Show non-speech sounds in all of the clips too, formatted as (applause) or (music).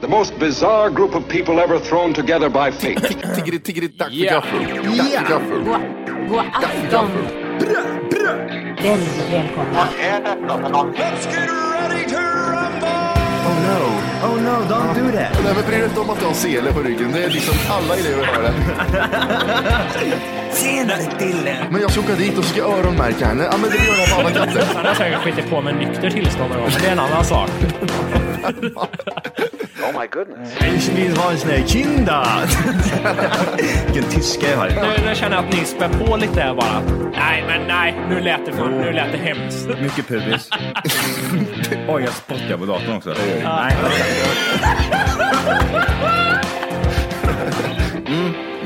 The most bizarre group of people ever thrown together by fate. Tiggeri, tiggeri, dack för gaffel. Dack för gaffel. God afton! Väldigt välkomna. Oh no, oh no, don't do that. Nej men bry dig inte om att du har sele på ryggen. Det är liksom alla elever har det. Senare Dille. Men jag ska åka dit och ska öronmärka henne. Ja men det gör jag på alla katter. Han har säkert skitit på med nykter tillstånd någon gång, men det är en annan sak. (laughs) (laughs) Ich vill ha en sån här kinda. (laughs) Vilken tyska jag har. Nu, nu känner jag att ni spär på lite här bara. Nej, men nej, nu lät det, för, nu lät det hemskt. (laughs) Mycket pubis. Oj, jag spottar på datorn också. Nej.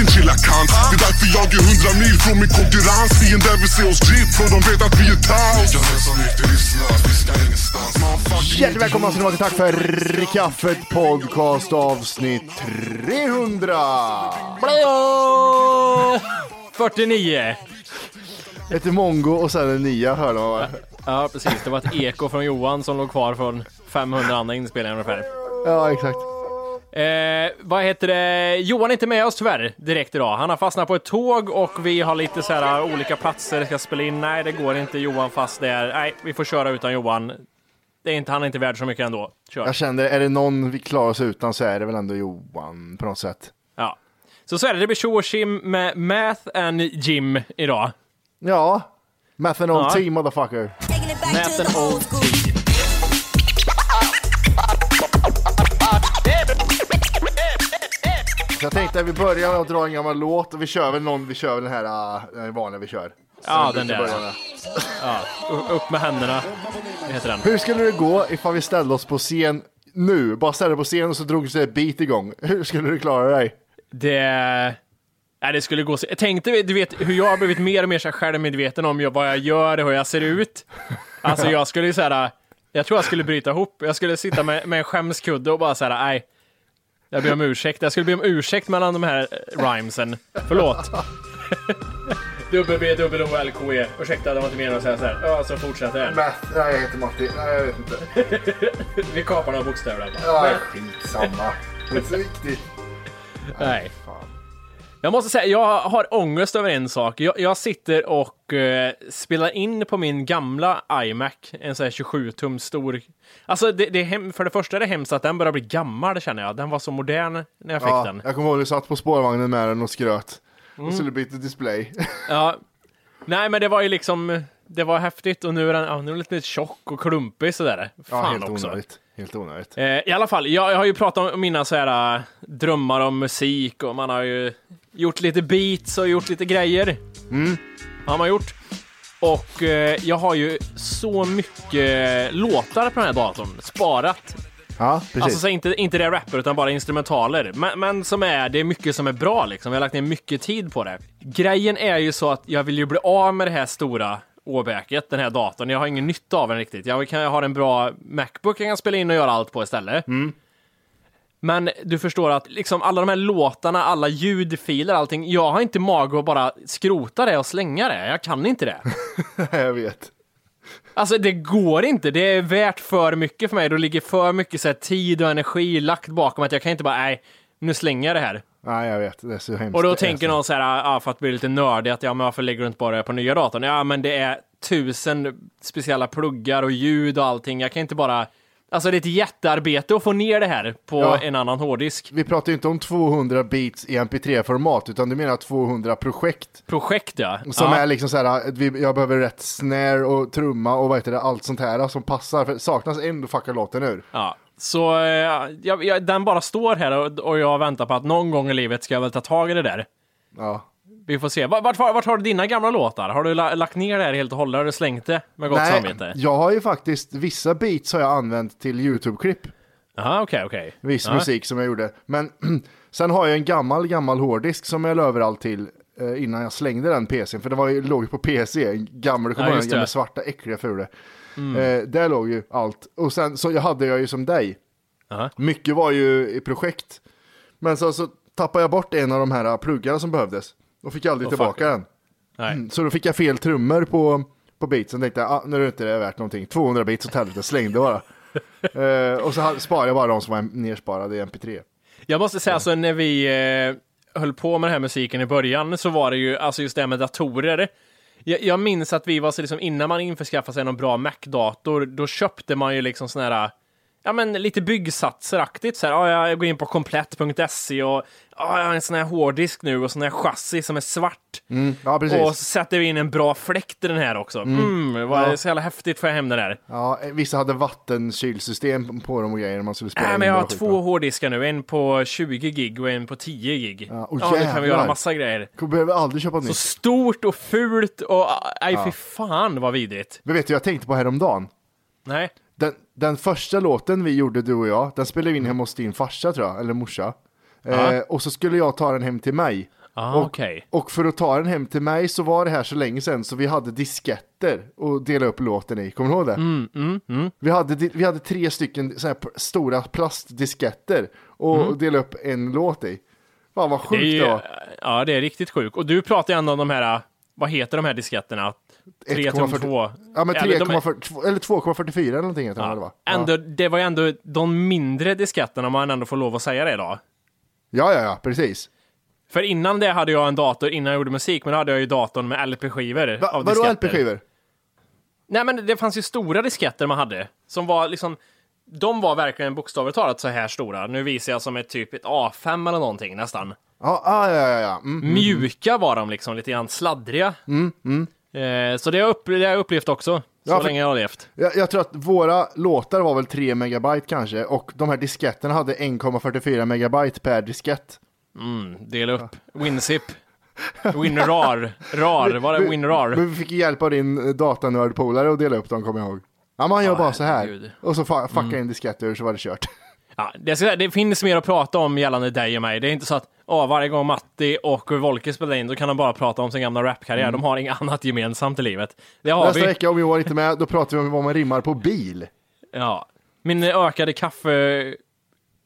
Vilken chilla kant. Det är därför jag är hundra mil från min konkurrens. Fiender vill se oss drip för de vet att vi är. Motherfucking Hjärtligt välkomna ska ni vara till Tack för kaffet podcast avsnitt 300. 49. Ett är mongo och sen en nia hörde man va? Ja, precis. Det var ett eko från Johan som låg kvar från 500 andra inspelningar ungefär. Ja exakt. Eh, vad heter det? Johan är inte med oss tyvärr direkt idag. Han har fastnat på ett tåg och vi har lite så här olika platser ska spela in. Nej, det går inte. Johan fast där. Nej, vi får köra utan Johan. Det är inte, han är inte värd så mycket ändå. Kör. Jag kände, är det någon vi klarar oss utan så är det väl ändå Johan på något sätt. Ja. Så så är det. Det blir tjo och tjim med Math and Jim idag. Ja, Methanol Ja. Tea motherfucker. Math and Old Tea. Så jag tänkte att vi börjar med att dra en gammal låt och vi kör väl någon, vi kör väl den här uh, den vanliga vi kör. Ja, den där. Ja, upp med händerna. Heter den? Hur skulle det gå ifall vi ställde oss på scen nu? Bara ställde på scen och så drog sig ett beat igång. (laughs) Hur skulle du klara dig? Det... Nej, det skulle gå så... Tänkte, du vet, hur jag har blivit mer och mer så här självmedveten om vad jag gör och hur jag ser ut. Alltså, jag skulle ju säga Jag tror jag skulle bryta ihop. Jag skulle sitta med, med en skämskudde och bara säga nej. Jag ber om ursäkt. Jag skulle be om ursäkt mellan de här eh, rhymesen. Förlåt. (laughs) W, W, O, L, K, E. Ursäkta, det var inte meningen att säga så här. Ja, så fortsätter jag. Matt, nej jag heter Matti, nej jag vet inte. (laughs) Vi kapar några bokstäver där bara. Ja, skitsamma. Det är inte så viktigt. Nej. Fan. Jag måste säga, jag har ångest över en sak. Jag, jag sitter och eh, spelar in på min gamla iMac, en sån här 27-tum stor. Alltså, det, det är hem, för det första är det hemskt att den börjar bli gammal, känner jag. Den var så modern när jag fick Ja, den. jag kommer ihåg att du satt på spårvagnen med den och skröt. Mm. Och skulle byta display. Ja. Nej, men det var ju liksom, det var häftigt och nu är den, ja, nu är den lite tjock och klumpig sådär. Ja, Fan helt också. onödigt. Helt onödigt. Eh, I alla fall, jag, jag har ju pratat om mina så här, äh, drömmar om musik och man har ju gjort lite beats och gjort lite grejer. Mm. Har man gjort. Och eh, jag har ju så mycket låtar på den här datorn, sparat. Ja, precis. Alltså så inte, inte det rapper utan bara instrumentaler. Men, men som är, det är mycket som är bra liksom. Jag har lagt ner mycket tid på det. Grejen är ju så att jag vill ju bli av med det här stora åbäket, den här datorn. Jag har ingen nytta av den riktigt. Jag kan ha en bra Macbook jag kan spela in och göra allt på istället. Men du förstår att liksom alla de här låtarna, alla ljudfiler, allting. Jag har inte mag att bara skrota det och slänga det. Jag kan inte det. (laughs) jag vet. Alltså det går inte. Det är värt för mycket för mig. Det ligger för mycket så här, tid och energi lagt bakom att jag kan inte bara, nej, nu slänger jag det här. Nej, jag vet. Det är så hemskt. Och då tänker någon så här, ah, för att bli lite nördig, att ja, men varför lägger du inte bara det på nya datorn? Ja, men det är tusen speciella pluggar och ljud och allting. Jag kan inte bara... Alltså det är ett jättearbete att få ner det här på Ja. en annan hårddisk. Vi pratar ju inte om 200 beats i mp3-format, utan du menar 200 projekt. Projekt ja. Som ja. är liksom så här, jag behöver rätt snare och trumma och vad heter det, allt sånt här som passar. För saknas en, då fuckar låten ur. Ja. Så eh, jag, jag, den bara står här och, och jag väntar på att någon gång i livet ska jag väl ta tag i det där. Ja. Vi får se. Vart, vart, har du dina gamla låtar? Har du la, lagt ner det här helt och hållet? Har du slängt det med gott samvete? jag har ju faktiskt, vissa beats har jag använt till YouTube-klipp. Jaha, okej, okej. Viss Ja. musik som jag gjorde. Men (clears throat) sen har jag en gammal, gammal hårddisk som jag la överallt till eh, innan jag slängde den PCn. För det var ju, låg ju på PC, en gammal, kommer Ja, ihåg gamla svarta, äckliga, fula. Mm. Eh, där låg ju allt. Och sen så jag hade jag ju som dig. Aha. Mycket var ju i projekt. Men så, så tappade jag bort en av de här pluggarna som behövdes. Och fick aldrig Oh, tillbaka den. Mm, Så då fick jag fel trummor på, på beatsen. Tänkte jag, ah, nu är det inte det värt någonting. 200 beats åt helvete, slängde bara. (laughs) eh, och så sparade jag bara de som var nersparade i mp3. Jag måste säga, alltså när vi eh, höll på med den här musiken i början så var det ju, alltså just det här med datorer. Jag, jag minns att vi var så liksom, innan man införskaffade sig någon bra Mac-dator, då köpte man ju liksom sån här, ja men lite byggsatseraktigt så här, ja, jag går in på komplett.se och ja, jag har en sån här hårddisk nu och sån här chassi som är svart. Mm, ja. Och så sätter vi in en bra fläkt i den här också. Mm, vad Ja. så jävla häftigt får jag hem den där. Ja, vissa hade vattenkylsystem på dem och grejer man skulle spela in men jag har skit, två hårddiskar nu, en på 20 gig och en på 10 gig. Ja, Ja, nu kan vi göra massa grejer. Jag behöver aldrig köpa Så nytt. stort och fult och nej fy fan vad vidrigt. Men vet du, jag tänkte på häromdagen. Nej. Den, den första låten vi gjorde, du och jag, den spelade vi in hemma hos din farsa tror jag, eller morsa. Ja. Eh, och så skulle jag ta den hem till mig. Ah, och, okej. och för att ta den hem till mig så var det här så länge sedan så vi hade disketter och dela upp låten i. Kommer du ihåg det? Mm, Vi, hade, vi hade tre stycken så här stora plastdisketter och dela upp en låt i. Fan vad Det sjukt är, det, var. ja, det är riktigt sjukt. Och du pratar ju ändå om de här, vad heter de här disketterna? 3 tum 2. Ja men Eller de är- 3,42 eller 2,44 eller någonting heter den, det va? Ja. Ändå, det var ju ändå de mindre disketterna om man ändå får lov att säga det idag. ja, ja, ja, precis. För innan det hade jag en dator, innan jag gjorde musik, men då hade jag ju datorn med LP-skivor. Va, vadå. LP-skivor? Nej men det fanns ju stora disketter man hade, som var liksom, de var verkligen bokstavligt talat så här stora. Nu visar jag som ett typ ett A5 eller någonting nästan. Ja, ah, ja, ja, ja. Mm, mm. Mjuka var de liksom, lite grann sladdriga. Eh, så det har, upp, det har jag upplevt också, så Ja, länge jag har levt. Jag, jag tror att våra låtar var väl 3 megabyte kanske och de här disketterna hade 1,44 megabyte per diskett. Mm, dela upp. WinZip. WinRAR. RAR, var det WinRAR? Men vi fick hjälp av din eh, datanördpolare att dela upp dem, kommer jag ihåg. Ja, man gör Ja, bara så här. herregud. Och så fa- fuckar in disketter så var det kört. Ja, det, ska, det finns mer att prata om gällande dig och mig. Det är inte så att åh, varje gång Matti och Volke spelar in, då kan de bara prata om sin gamla rapkarriär. De har inget annat gemensamt i livet. Det har Nästa vi. vecka om Johan inte med, då pratar vi om vad man rimmar på bil. Ja. Min ökade kaffe...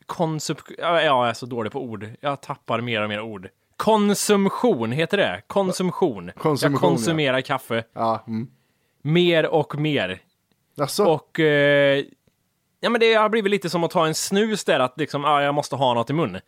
Konsup... Ja, jag är så dålig på ord. Jag tappar mer och mer ord. Konsumtion, heter det? Konsumtion. Konsumtion, jag konsumerar kaffe. Ja, mm. Mer och mer. Alltså, Och... Eh, ja, men det har blivit lite som att ta en snus där, att liksom, ah, jag måste ha något i mun.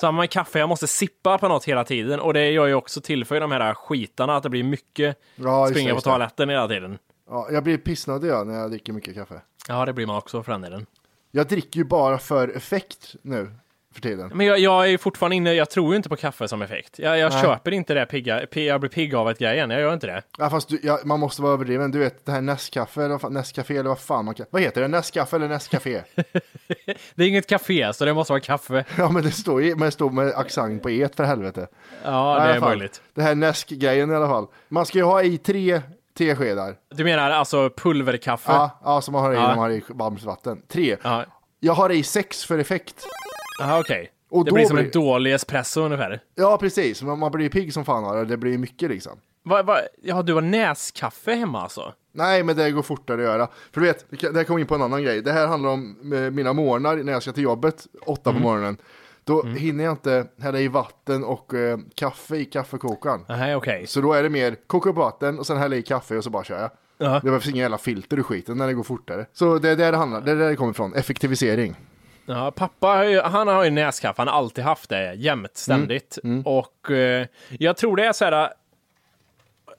Samma med kaffe, jag måste sippa på något hela tiden. Och det gör ju också tillför de här skitarna, att det blir mycket Ja, det, springa på toaletten hela tiden. ja, jag blir pissnödig jag när jag dricker mycket kaffe. Ja, det blir man också för den delen. Jag dricker ju bara för effekt nu för tiden. Men jag, jag är fortfarande inne, jag tror ju inte på kaffe som effekt. Jag, jag Nej. köper inte det pigga, pi- jag blir pigg av ett grejen, jag gör inte det. Ja, fast du, ja, man måste vara överdriven. Du vet det här Nescafé, eller vad Nescafé eller vad fan man kan... Vad heter det? Nescafé eller Nescafé? (laughs) Det är inget café, så det måste vara kaffe. (laughs) ja, men det står men det står med accent på et för helvete. Ja, det är fall. möjligt. Det här Nesk-grejen i alla fall. Man ska ju ha i tre teskedar. Du menar alltså pulverkaffe? Ja, ja, som man har i Ja. när man har i varmt vatten. Tre. Ja, Jag har i sex för effekt. Aha, okej. Och Det då blir som en dålig espresso ungefär. Ja, precis. Man, man blir pigg som fan av det. Blir mycket liksom. Va, va, ja, du har näskaffe hemma alltså? Nej, men det går fortare att göra. För du vet, det här kommer in på en annan grej. Det här handlar om eh, mina morgnar när jag ska till jobbet, åtta Mm. på morgonen. Då hinner jag inte hälla i vatten och eh, kaffe i kaffekokaren. Nej, okej. Så då är det mer koka upp vatten och sen hälla i kaffe och så bara kör jag. Ja. Det behövs inga jävla filter i skiten när det går fortare. Så det är där det handlar, det är där det kommer ifrån. Effektivisering. Ja, pappa har ju, han har ju näskaffe, han har alltid haft det jämt, ständigt. Och eh, jag tror det är så här, eh,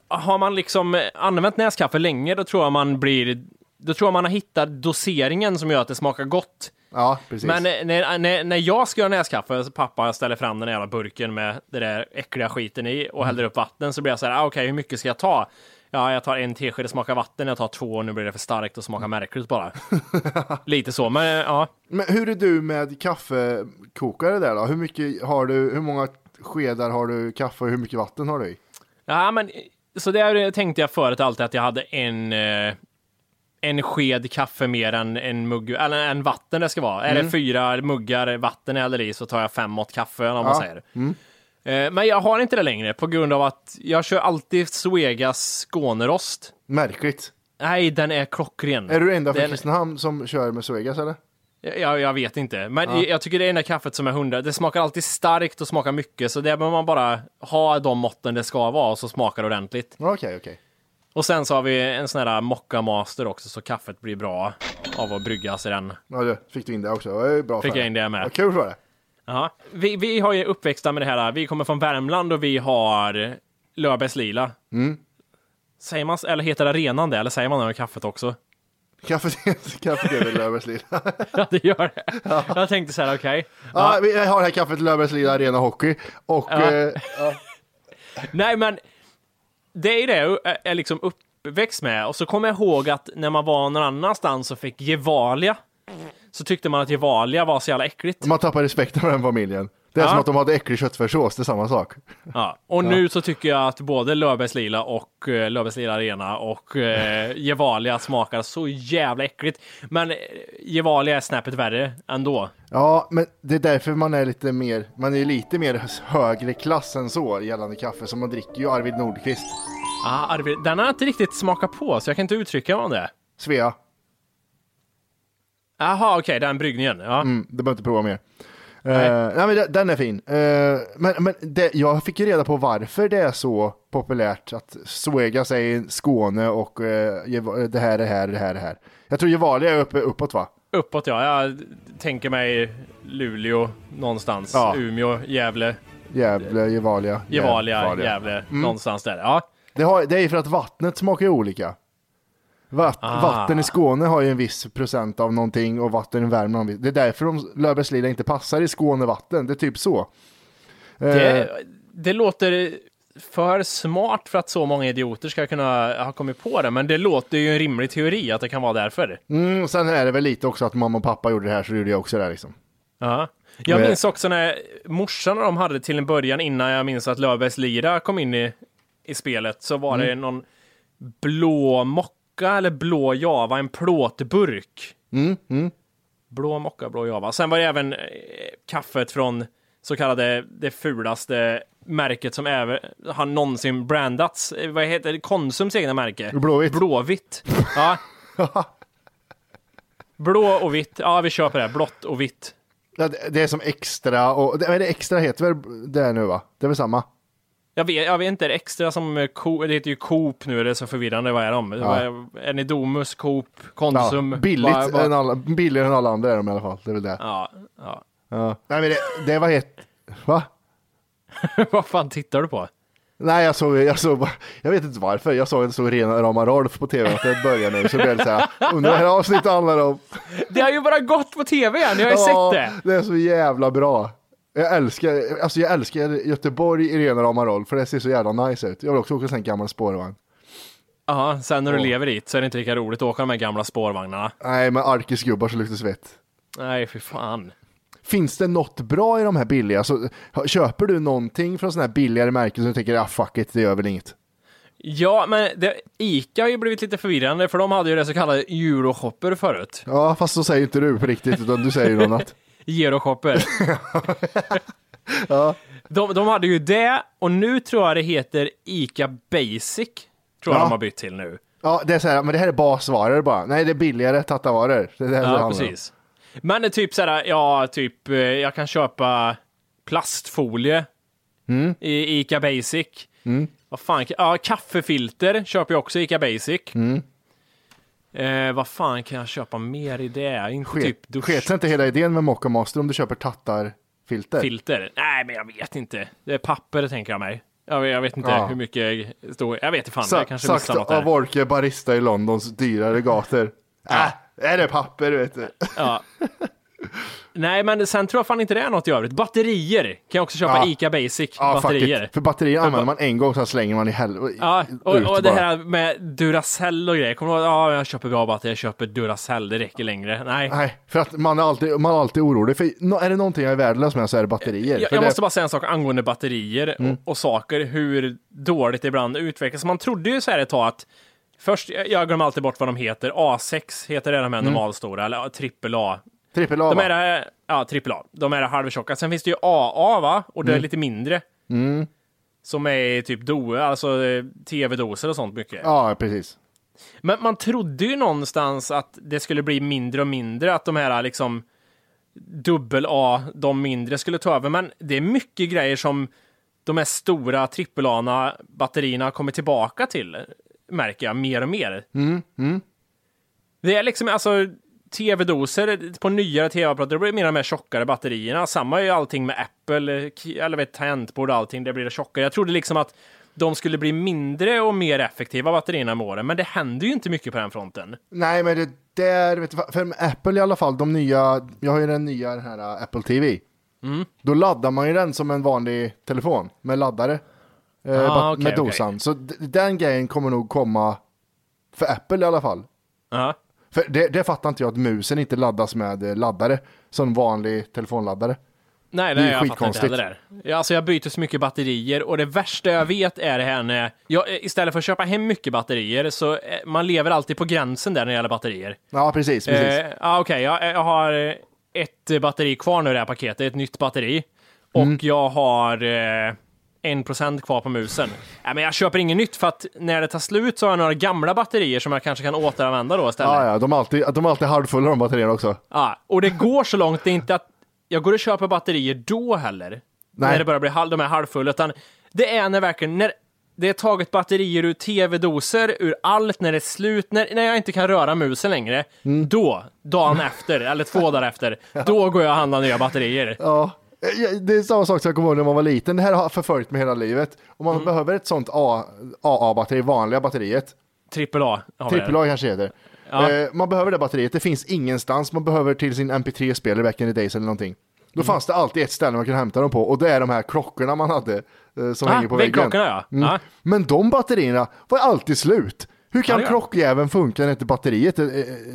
har man liksom använt näskaffe länge, då tror jag man blir, då tror jag man har hittat doseringen som gör att det smakar gott. Ja, precis. Men eh, när, när, när jag ska göra näskaffe, så pappa ställer fram den jävla burken med det där äckliga skiten i och häller upp vatten, så blir jag så här, ah, okej, hur mycket ska jag ta? Ja, jag tar en tesked, det smakar vatten, jag tar två och nu blir det för starkt och smakar märkligt bara. (laughs) Lite så, men ja. Men hur är du med kaffekokare där då? Hur mycket har du, hur många skedar har du kaffe och hur mycket vatten har du i? Ja, men så där tänkte jag förut alltid att jag hade en, eh, en sked kaffe mer än en mugg, eller en vatten det ska vara. Är det fyra muggar vatten jag häller i så tar jag fem mått kaffe, om man Ja. säger. Eh, Men jag har inte det längre på grund av att jag kör alltid Suegas Skånerost. Märkligt. Nej, den är klockren. Är du enda från Den- Kristinehamn som kör med Suegas eller? Jag, jag vet inte, men jag tycker det är enda kaffet som är hundra. Det smakar alltid starkt och smakar mycket, så det behöver man bara ha de måtten det ska vara och så smakar det ordentligt. Okej, okej. Och sen så har vi en sån här mocca master också, så kaffet blir bra av att bryggas i den. Ja, du, fick du in det också. Det är bra Fick jag in det med. Vad kul var det. Ja. Vi, vi har ju uppväxta med det här, vi kommer från Värmland och vi har Löfbergs Lila. Säger man, eller heter det arenan det, eller säger man det med kaffet också? Kaffet, (laughs) kaffet är väl Löfbergslida. (laughs) Ja, det gör det. Jag tänkte så här, okej. ja, vi har här kaffet Löfbergslida Arena Hockey. Och Ja. eh, (laughs) Nej, men det är det jag är liksom uppväxt med. Och så kommer jag ihåg att när man var någon annanstans och fick Gevalia, så tyckte man att Gevalia var så jävla äckligt. man tappar respekten för den familjen. Det är Ja. som att de hade äcklig köttfärssås, det är samma sak. Ja, och nu så tycker jag att både Löfbergs Lila och uh, Löfbergs Lila Arena och uh, Gevalia smakar så jävla äckligt. Men eh, Gevalia är snäppet värre ändå. Ja, men det är därför man är lite mer, man är lite mer högre klass än så gällande kaffe, så man dricker ju Arvid Nordqvist. Ah, Arvid, den har jag inte riktigt smakat på, så jag kan inte uttrycka mig om det. Svea, Jaha, okej, den bryggningen. Ja. mm, det behöver inte prova mer. Nej. Eh, nej men det- den är fin. Eh, men men det, jag fick ju reda på varför det är så populärt att Suega säger Skåne och eh, Geva- det här är här, det här är här. Jag tror Gevalia är uppe, uppåt va? Uppåt ja, jag tänker mig Luleå någonstans. Ja. Umeå, Gävle, Gävle, Gevalia. Gevalia. Gävle, någonstans där. Ja. Det, har, det är ju för att vattnet smakar olika. Vatt, Ah. Vatten i Skåne har ju en viss procent av någonting och vatten i Värmland. Det är därför de Löfbergslida inte passar i Skånevatten. Det är typ så. Eh, Det, det låter för smart för att så många idioter ska kunna ha kommit på det, men det låter ju en rimlig teori att det kan vara därför. mm, sen är det väl lite också att mamma och pappa gjorde det här så gjorde jag också det här liksom. Ja. Jag minns också när morsan och de hade till en början innan jag minns att Löfbergs Lira kom in i, i spelet så var det någon blå mocka eller blå java, en plåtburk. Mm, mm. Blå mocka, blå java. Sen var det även eh, kaffet från så kallade det fulaste märket som även har någonsin brandats. Eh, Vad heter det? Konsums egna märke? Blåvitt. Blåvitt. (laughs) Ja. Blå och vitt. Ja, vi köper det. Blått och vitt. Det, är som extra och det, det extra heter väl det nu va? Det är väl samma? Jag vet, jag vet inte, är det extra som eh, Coop, det heter ju Coop nu, det är så förvirrande, vad är de? Vad är, ni Domus, Coop, Konsum? Ja, billigt Vad- vad- Än alla, billigare än alla andra är de i alla fall. Det är väl det. Ja, ja. Ja. Nej men det, det var helt... Va? (laughs) vad fan tittar du på? Nej jag såg, jag såg bara, jag vet inte varför, jag såg en så rena rama Rolf på tv att det börjar nu så blev det så här, undrar vad det här avsnittet handlar om. Det har ju bara gått på tv jag har ju Ja, sett det! det är så jävla bra. Jag älskar, alltså jag älskar Göteborg i rena rama roll för det ser så jävla nice ut. Jag vill också åka en gammal spårvagn. Ja, sen när du Ja. lever dit så är det inte lika roligt att åka de här gamla spårvagnarna. Nej men arkisgubbar som luktar svett. Nej, fy fan. Finns det något bra i de här billiga? Så, köper du någonting från sådana här billigare märken som du tänker, ah fuck it, det gör väl inget. Ja, men det, Ica har ju blivit lite förvirrande, för de hade ju det så kallade Euroshopper förut. Ja, fast så säger inte du på riktigt, utan du säger ju något annat. (laughs) Euroshopper. (laughs) De, de hade ju det, och nu tror jag det heter Ica Basic. Tror jag Ja. de har bytt till nu. Ja, det är så här, men det här är basvaror bara. Nej, det är billigare tattavaror. Det är det här Ja, precis. Men typ såhär, ja, typ, eh, jag kan köpa plastfolie Mm. i Ica Basic. Vad fan, ja, kaffefilter köper jag också i Ica Basic. Mm. Eh, vad fan kan jag köpa mer i det? Inte Ske- typ dusch... Sket sig inte hela idén med Mocca Master om du köper tattarfilter? filter? Nej, men jag vet inte. Det är papper, tänker jag mig. Jag, jag vet inte Ja. hur mycket står. Jag vet inte fan, Sa- jag kanske sagt något av. Orke barista i Londons dyrare gator. Äh, är det papper vet du? Ja. (laughs) Nej, men sen tror jag fan inte det är något i övrigt. Batterier kan jag också köpa Ja. Ica Basic. Ja, batterier. fuck it. För batterier använder man en gång, sen slänger man i helvete. Ja, och, och det här med Duracell och grejer. Kommer du ihåg? Ja, jag köper bra batterier, jag köper Duracell, det räcker längre. Nej. Nej, för att man är alltid, man är alltid orolig. För är det någonting jag är värdelös med så är det batterier. Jag, jag det, måste bara säga en sak angående batterier Mm. och, och saker, hur dåligt det ibland utvecklas. Man trodde ju så här ett tag att Först, jag glömmer alltid bort vad de heter. A6 heter det de här normalstora, eller trippel A. Trippel A De va? är det, ja, trippel A. De är halvtjocka. Sen finns det ju AA, va? Och det är lite mindre. Som är typ DOE, alltså eh, tv-doser och sånt mycket. Ja, precis. Men man trodde ju någonstans att det skulle bli mindre och mindre, att de här liksom dubbel A, de mindre skulle ta över. Men det är mycket grejer som de här stora trippel A batterierna kommer tillbaka till, märker jag mer och mer. Det är liksom, alltså tv-doser på nyare tv-apparater, det blir mer och mer tjockare batterierna. Samma är ju allting med Apple, eh, eller vet, tangentbord och allting, det blir det tjockare. Jag trodde liksom att de skulle bli mindre och mer effektiva batterierna med åren, men det händer ju inte mycket på den fronten. Nej, men det där, vet du, för Apple i alla fall, de nya, jag har ju den nya den här uh, Apple TV. Mm. Då laddar man ju den som en vanlig telefon med laddare. Eh, Ah, bat- okej, med dosan. Så d- den grejen kommer nog komma för Apple i alla fall. Ja. För det, det fattar inte jag att musen inte laddas med eh, laddare som vanlig telefonladdare. Nej, nej, jag fattar inte heller det. Alltså jag byter så mycket batterier och det värsta jag vet är det här när jag, eh, istället för att köpa hem mycket batterier så eh, man lever alltid på gränsen där när det gäller batterier. Ja, precis. precis. Eh, ja, okej, jag, jag har ett batteri kvar nu i det här paketet, ett nytt batteri. Och Mm. jag har eh, en procent kvar på musen. Nej, men jag köper inget nytt för att när det tar slut så har jag några gamla batterier som jag kanske kan återanvända då istället. ja, ja, de är alltid, de är alltid halvfulla de batterierna också. Ja, och det går så långt, det är inte att jag går och köper batterier då heller. Nej. När det börjar bli halv, de är halvfulla, utan det är när verkligen, när det är taget batterier ur tv-doser, ur allt, när det är slut, när, när jag inte kan röra musen längre, Mm. då, dagen efter, eller två dagar efter, (laughs) då går jag och handlar nya batterier. Ja, det är samma sak som jag kommer ihåg när man var liten. Det här har förföljt mig hela livet. Om Mm. man behöver ett sånt AA-batteri, vanliga batteriet, Trippel A trippel. A kanske heter. Ja. Eh, man behöver det batteriet, det finns ingenstans. Man behöver till sin MP3-spelare back in the days eller någonting. Då Mm. fanns det alltid ett ställe man kunde hämta dem på och det är de här klockorna man hade eh, som Ah, hänger på väggen. ja. Mm. Ja. Men de batterierna var alltid slut. Hur kan Ja, klockjäveln funka när inte batteriet eh,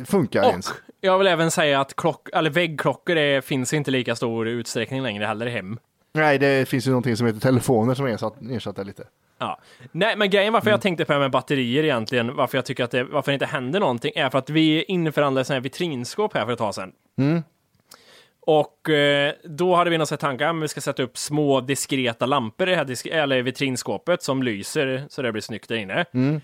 funkar Och ens? Jag vill även säga att klock, eller väggklockor är, finns inte lika stor utsträckning längre heller i hem. Nej, det finns ju någonting som heter telefoner som ersatt, det lite. Ja. Nej, men grejen varför Mm. jag tänkte på det här med batterier egentligen, varför jag tycker att det, varför det inte händer någonting, är för att vi införhandlade sådana här vitrinskåp här för ett tag sedan. Mm. Och eh, då hade vi någon tanke, att vi ska sätta upp små diskreta lampor i det här disk- eller vitrinskåpet som lyser så det blir snyggt där inne. Mm.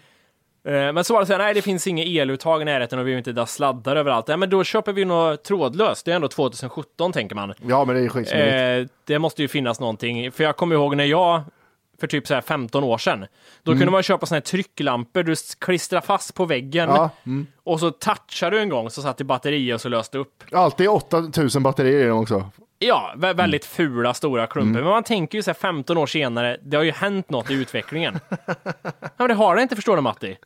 Eh, Men så var det så här, nej det finns inga eluttag i närheten och vi vill inte ha sladdar överallt. Nej, men då köper vi något trådlöst, det är ändå 2017 tänker man. Ja, men det är ju skitsmidigt. Eh, det måste ju finnas någonting, för jag kommer ihåg när jag för typ så här 15 år sedan. Då Mm. kunde man köpa såna här trycklampor du klistrar fast på väggen Ja, mm. och så touchar du en gång så satt det batteri och så löste upp. Alltid 8000 batterier i dem också. Ja, vä- väldigt fula stora klumpor. Mm. Men man tänker ju så här 15 år senare, det har ju hänt något i utvecklingen. (laughs) ja, men det har det inte, förstår du Matti.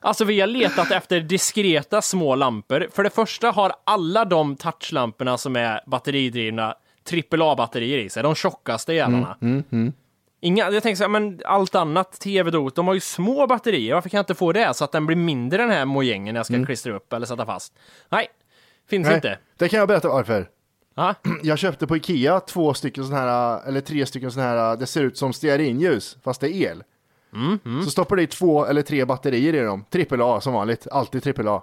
Alltså vi har letat efter diskreta små lampor. För det första har alla de touchlamporna som är batteridrivna AAA-batterier i sig, de tjockaste jävlarna. Mm, Inga, jag tänker så här, men allt annat, tv-dot, de har ju små batterier. Varför kan jag inte få det så att den blir mindre den här mojängen när jag ska klistra upp eller sätta fast? Nej, finns Mm. Nej, inte. Det kan jag berätta varför. Ja, (clears throat) Jag köpte på Ikea två stycken sådana här, eller tre stycken sådana här, det ser ut som stearinljus, fast det är el. Så stoppar du i två eller tre batterier i dem, trippel A som vanligt, alltid trippel A.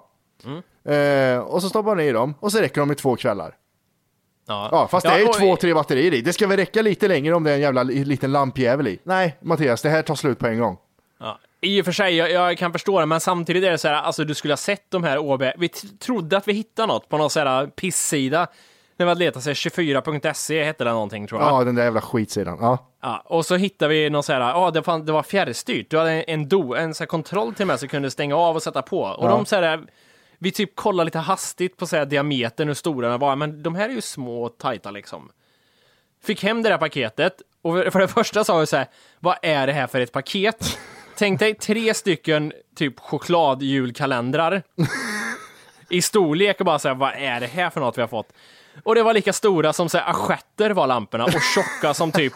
Eh, och så stoppar man i dem och så räcker de i två kvällar. Ja. Ja, fast det är ju och- två, tre batterier i. Det ska väl räcka lite längre om det är en jävla li- liten lampjävel i. Nej, Mattias, det här tar slut på en gång. Ja. I och för sig, jag, jag kan förstå det, men samtidigt är det så här, alltså du skulle ha sett de här OB. Vi trodde att vi hittade något på någon så här pissida. När hade letat sig 24.se hette det någonting tror jag. Ja, den där jävla skitsidan. Ja. Ja, och så hittade vi någon så här, ja det, fan, det var fjärrstyrt. Du hade en, en, do, en så kontroll till mig som kunde stänga av och sätta på. Och Ja. de så här, vi typ kollade lite hastigt på så här diametern, hur stora de var, men de här är ju små och tajta liksom. Fick hem det där paketet och för det första sa vi så här, vad är det här för ett paket? (laughs) Tänk dig tre stycken typ chokladjulkalendrar (laughs) i storlek och bara säga vad är det här för något vi har fått? Och det var lika stora som så här, var lamporna och (laughs) tjocka som typ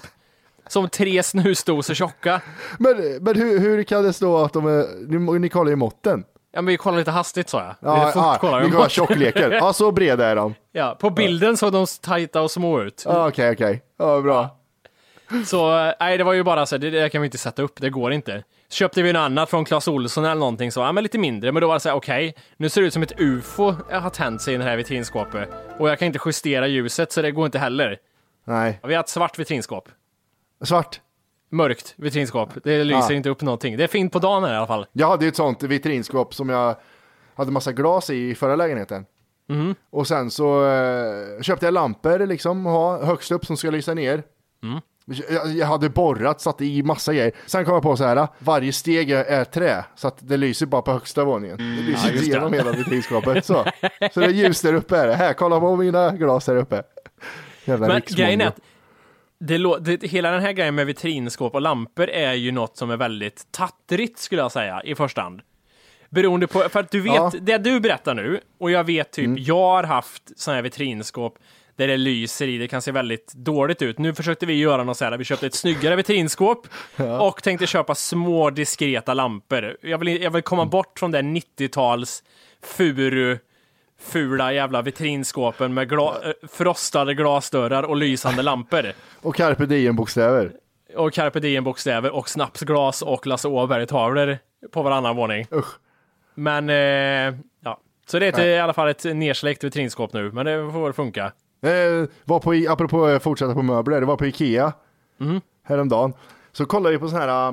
som tre snusdosor tjocka. Men, men hur, hur kan det stå att de är... Ni, ni kollar ju måtten. Ja, men vi kollar lite hastigt sa jag. Ja, lite fort ja, kollar ni vi. kollar tjockleken. Ja, så breda är de. Ja, på bilden såg de tajta och små ut. Okej, okej. Ja, bra. Så eh, nej, det var ju bara så här, det, det kan vi inte sätta upp, det går inte. Så köpte vi något annat från Clas Ohlson eller någonting så, ja men lite mindre, men då var det så här, okej, nu ser det ut som ett UFO har tänt sig i det här vitrinskåpet. Och jag kan inte justera ljuset, så det går inte heller. Nej. Vi har ett svart vitrinskåp. Svart. Mörkt vitrinskåp. Det lyser Ja. inte upp någonting. Det är fint på dagen här i alla fall. Jag hade ju ett sånt vitrinskåp som jag hade massa glas i i förra lägenheten. Mhm. Och sen så eh, köpte jag lampor liksom, ha högst upp som ska lysa ner. Mm. Jag, hade borrat, satt i massa grejer. Sen kom jag på så här, varje steg är, trä, så att det lyser bara på högsta våningen. Det lyser Mm. Ja, just det. igenom hela vitrinskåpet. Så. så det är ljus där uppe. Är det. Här, kolla på mina glas där uppe. Jävla Men grejen är att det, det, hela den här grejen med vitrinskåp och lampor är ju något som är väldigt tattrigt skulle jag säga i första hand. Beroende på, för att du vet, Ja. Mm. det du berättar nu, och jag vet typ, jag har haft sådana här vitrinskåp där det lyser i, det kan se väldigt dåligt ut. Nu försökte vi göra något så här, vi köpte ett snyggare vitrinskåp och tänkte köpa små diskreta lampor. Jag vill, jag vill komma Mm. bort från den 90-tals furu fula jävla vitrinskåpen med gla- eh, frostade glasdörrar och lysande lampor. (laughs) Och carpe diem-bokstäver. Och carpe diem-bokstäver och snapsglas och Lasse Åberg-tavlor på varannan våning. Usch. Men, eh, ja. Så det är ett, i alla fall ett nersläckt vitrinskåp nu, men det får väl funka. Eh, var på, I- apropå eh, fortsätta på möbler, det var på Ikea Mm. häromdagen. Så kollade vi på sådana här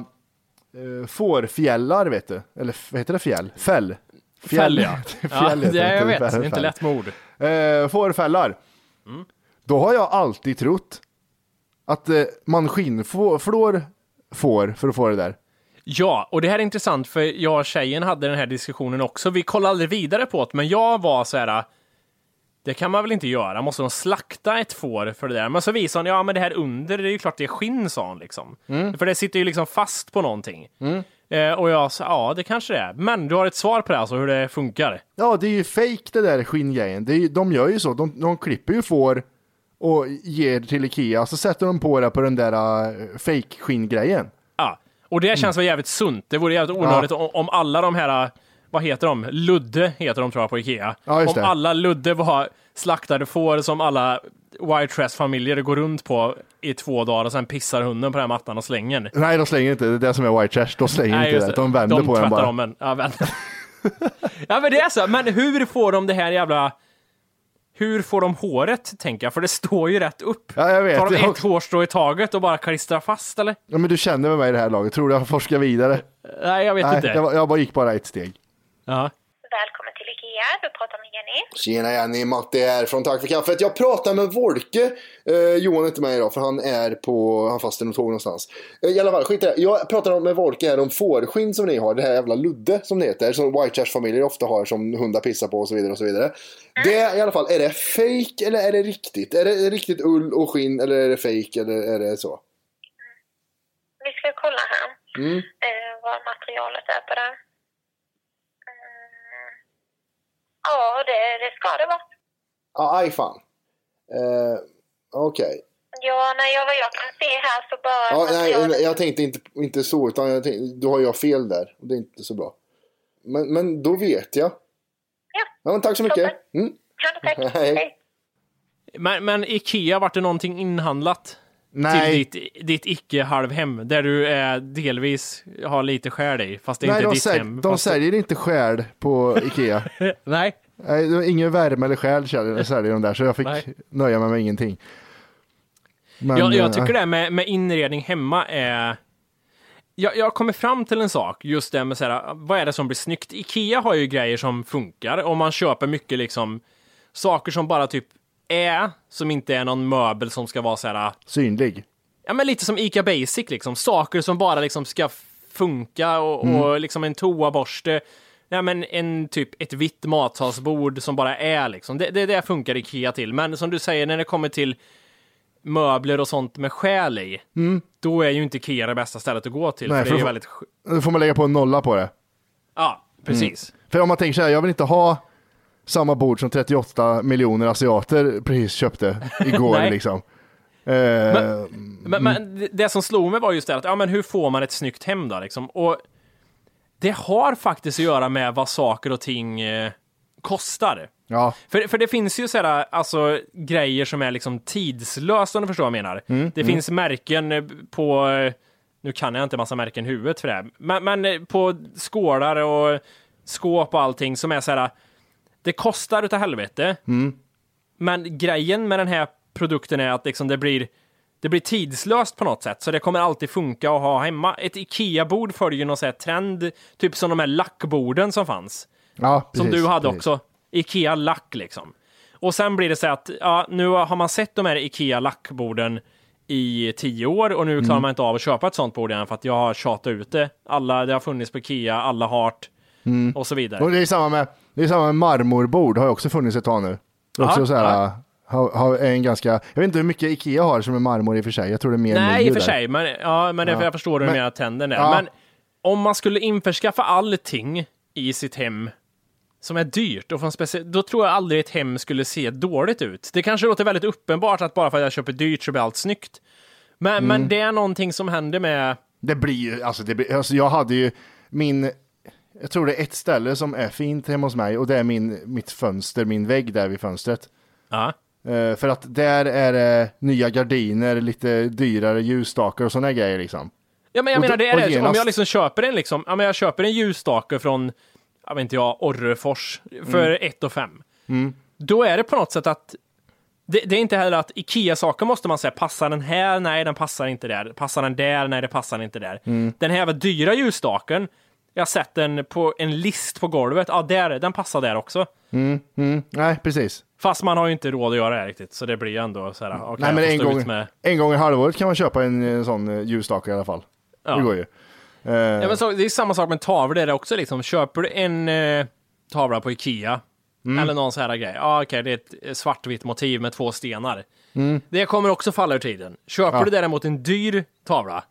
eh, fårfjällar, vet du. Eller vad heter det fjäll? Fäll. Fäll, ja. (laughs) Fjäll ja det, jag vet, det är inte lätt med ord. Eh, fårfällar. Mm. Då har jag alltid trott att eh, man skinnflår får för att få det där. Ja, och det här är intressant för jag och tjejen hade den här diskussionen också. Vi kollade aldrig vidare på det, men jag var så här. Det kan man väl inte göra? Måste de slakta ett får för det där? Men så visade hon, ja men det här under, det är ju klart det är skinn, sa hon liksom. För det sitter ju liksom fast på någonting. Eh, och jag sa, ja det kanske det är. Men du har ett svar på det alltså, hur det funkar? Ja, det är ju fake det där skinngrejen. Det är, de gör ju så. De, de klipper ju får och ger till Ikea, så sätter de på det på den där uh, fake skinngrejen. Ja, och det känns väl jävligt sunt. Det vore jävligt onödigt om, om alla de här, vad heter de? Ludde heter de tror jag på Ikea. Ja, just om det. alla Ludde var slaktade får som alla white trash familjer går runt på i två dagar och sen pissar hunden på den här mattan och slänger den. Nej, de slänger inte. Det är det som är white trash. De slänger inte just det. De vänder de på den tvättar bara. Om en. Ja, vänder. (laughs) ja, men det är så. Men hur får de det här jävla... Hur får de håret, tänker jag? För det står ju rätt upp. Ja, jag vet. Tar de ett hårstrå i taget och bara klistrar fast, eller? Ja, men du känner med mig i det här laget. Tror du jag forskar vidare? Nej, jag vet Nej, inte. jag, jag bara gick bara ett steg. Ja. Välkommen till IKEA, du pratar med Jenny. Tjena Jenny, Matte här från Tack för kaffet. Jag pratar med Wolke. Eh, Johan är inte med idag för han är på, han fast i något tåg någonstans. Eh, I alla fall, skit i det. Jag pratar med Wolke här om fårskinn som ni har. Det här jävla ludde som det heter. Som white trash familjer ofta har som hundar pissar på och så vidare och så vidare. Det i alla fall, är det fake eller är det riktigt? Är det riktigt ull och skinn eller är det fake eller är det så? Vi ska kolla här Mm. eh, vad materialet är på det. Mm. Ja, det, det ska det vara. Ah, aj fan. Eh, Okej. Ja, nej, ja, vad jag kan se här så bara Ja, nej, jag tänkte inte, inte så, utan jag tänkte, då har jag fel där. Det är inte så bra. Men, men då vet jag. Ja. Ja, men tack så mycket. Mm. Ja, tack. (laughs) Hej. Men, men Ikea, vart det någonting inhandlat? Nej, Till ditt, ditt icke-halvhem, där du är delvis har lite skär i, fast det är nej inte de, ditt sälj, hem. de fast- säljer inte skäl på Ikea. (laughs) Nej, Nej, det var ingen värme eller själ (laughs) säljer de där, så jag fick Nej. nöja mig med ingenting. Men, jag, jag eh, tycker det här med, med inredning hemma är... Jag, jag kommer fram till en sak, just det med så här, vad är det som blir snyggt? Ikea har ju grejer som funkar och man köper mycket liksom saker som bara typ är, som inte är någon möbel som ska vara så här, Synlig. ja men lite som Ica Basic liksom, saker som bara liksom ska funka och, Mm. och liksom en toaborste, ja men en typ ett vitt matsalsbord som bara är liksom, det, det, det funkar Ikea till, men som du säger när det kommer till möbler och sånt med själ i, då är ju inte Ikea det bästa stället att gå till, Mm. Nej, för det är väldigt, Då får man lägga på en nolla på det. ja precis. För om man tänker så här, jag vill inte ha samma bord som 38 miljoner asiater precis köpte igår (laughs) liksom. Eh, Men, men det- det som slog mig var just det att, ja men hur får man ett snyggt hem då liksom? Och det har faktiskt att göra med vad saker och ting eh, kostar. ja, För, för det finns ju sådär, alltså grejer som är liksom tidslösa om du förstår vad jag menar. Mm, det finns märken eh, på, eh, nu kan jag inte massa märken i huvudet för det, här, men, men på skålar och skåp och allting som är såhär, det kostar utav helvete. Mm. Men grejen med den här produkten är att liksom det blir det blir tidslöst på något sätt, så det kommer alltid funka att ha hemma. Ett IKEA-bord följer någon sån här trend, typ som de här lackborden som fanns ja, som precis, du hade precis. också. Ikea lack liksom. Och sen blir det så att, ja, nu har man sett de här Ikea lackborden i tio år och nu Mm. klarar man inte av att köpa ett sånt bord igen för att jag har tjatat ut det. Alla, det har funnits på Ikea, alla har det och så vidare. Mm. Och det är samma med, det är samma med marmorbord, har ju också funnits ett tag nu. Det är också så här, har, har en ganska, jag vet inte hur mycket Ikea har som är marmor i och för sig, jag tror det är mer Nej, i och för där. sig, men, ja, men det, Ja. jag förstår hur du Men- menar trenden där. Ja. Men om man skulle införskaffa allting i sitt hem som är dyrt, och från specie- då tror jag aldrig ett hem skulle se dåligt ut. Det kanske låter väldigt uppenbart att bara för att jag köper dyrt så blir allt snyggt. Men, Mm. men det är någonting som händer med... Det blir ju, alltså, det blir, alltså jag hade ju min, jag tror det är ett ställe som är fint hemma hos mig och det är min, mitt fönster, min vägg där vid fönstret. Ja. Eh, för att där är det nya gardiner, lite dyrare ljusstakar och sådana grejer liksom. Ja, men jag Och menar, det är det. Om genast- jag liksom köper en liksom, ja men jag köper en ljusstake från, jag vet inte jag, Orrefors för Mm. 1 och 5. Då är det på något sätt att det, det är inte heller att IKEA-saker måste man säga, passar den här? Nej, den passar inte där. Passar den där? Nej, det passar inte där. Mm. Den här var dyra ljusstaken, jag har sett den på en list på golvet. Ja, där, den passar där också. Nej, precis. Fast man har ju inte råd att göra det riktigt, så det blir ju ändå så här, okej, Nej, men en gång, med... en gång i halvåret kan man köpa en, eh, sån eh, ljusstake i alla fall. Ja. Det går ju. Eh, Ja, men så, det är samma sak med tavlor, det är det också liksom. Köper du en eh, tavla på Ikea, eller någon sån här grej, ja okej, det är ett svartvitt motiv med två stenar. Det kommer också falla ur tiden. Köper Ja. du däremot en dyr tavla,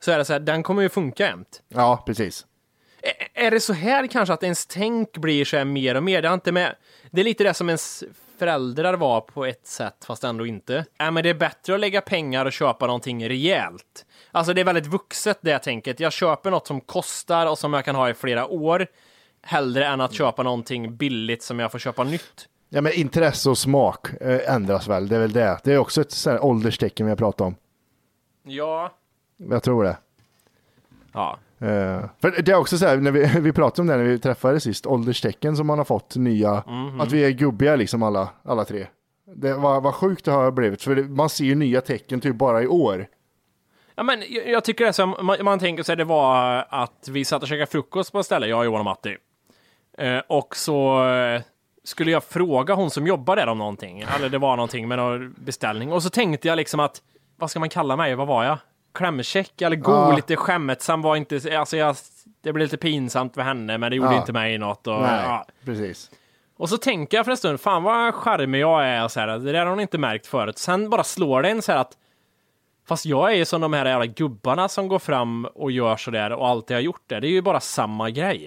så är det så här, den kommer ju funka jämt. Ja, precis. Är det så här kanske att ens tänk blir så här mer och mer? Det, har inte med, det är lite det som ens föräldrar var på ett sätt, fast ändå inte. Äh, men det är bättre att lägga pengar och köpa någonting rejält. Alltså det är väldigt vuxet det tänket. Jag köper något som kostar och som jag kan ha i flera år, hellre än att köpa någonting billigt som jag får köpa nytt. Ja, men intresse och smak eh, ändras väl, det är väl det. Det är också ett sånt ålderstecken vi har pratat om. Ja. Jag tror det. Ja. Eh, för det är också så här, när vi, (laughs) vi pratade om det när vi träffades sist, ålderstecken som man har fått nya, Mhm. att vi är gubbiga liksom alla, alla tre. Det var, vad sjukt det har blivit, för det, man ser ju nya tecken typ bara i år. Ja, men jag, jag tycker det så, man, man tänker sig det var att vi satt och käkade frukost på ett ställe, jag, Johan och Matti. Eh, och så eh, skulle jag fråga hon som jobbar där om någonting, eller det var någonting med någon beställning. Och så tänkte jag liksom att, vad ska man kalla mig, vad var jag? Klämkäck eller go, Ja. lite skämmetsam var inte, alltså jag, det blev lite pinsamt för henne, men det gjorde Ja. inte mig något. Och, Nej, ja. precis. och så tänker jag för en stund, fan vad charmig jag är, och så här, det där har hon inte märkt förut. Sen bara slår det en så här att, fast jag är ju som de här jävla gubbarna som går fram och gör så där och alltid har gjort det. Det är ju bara samma grej.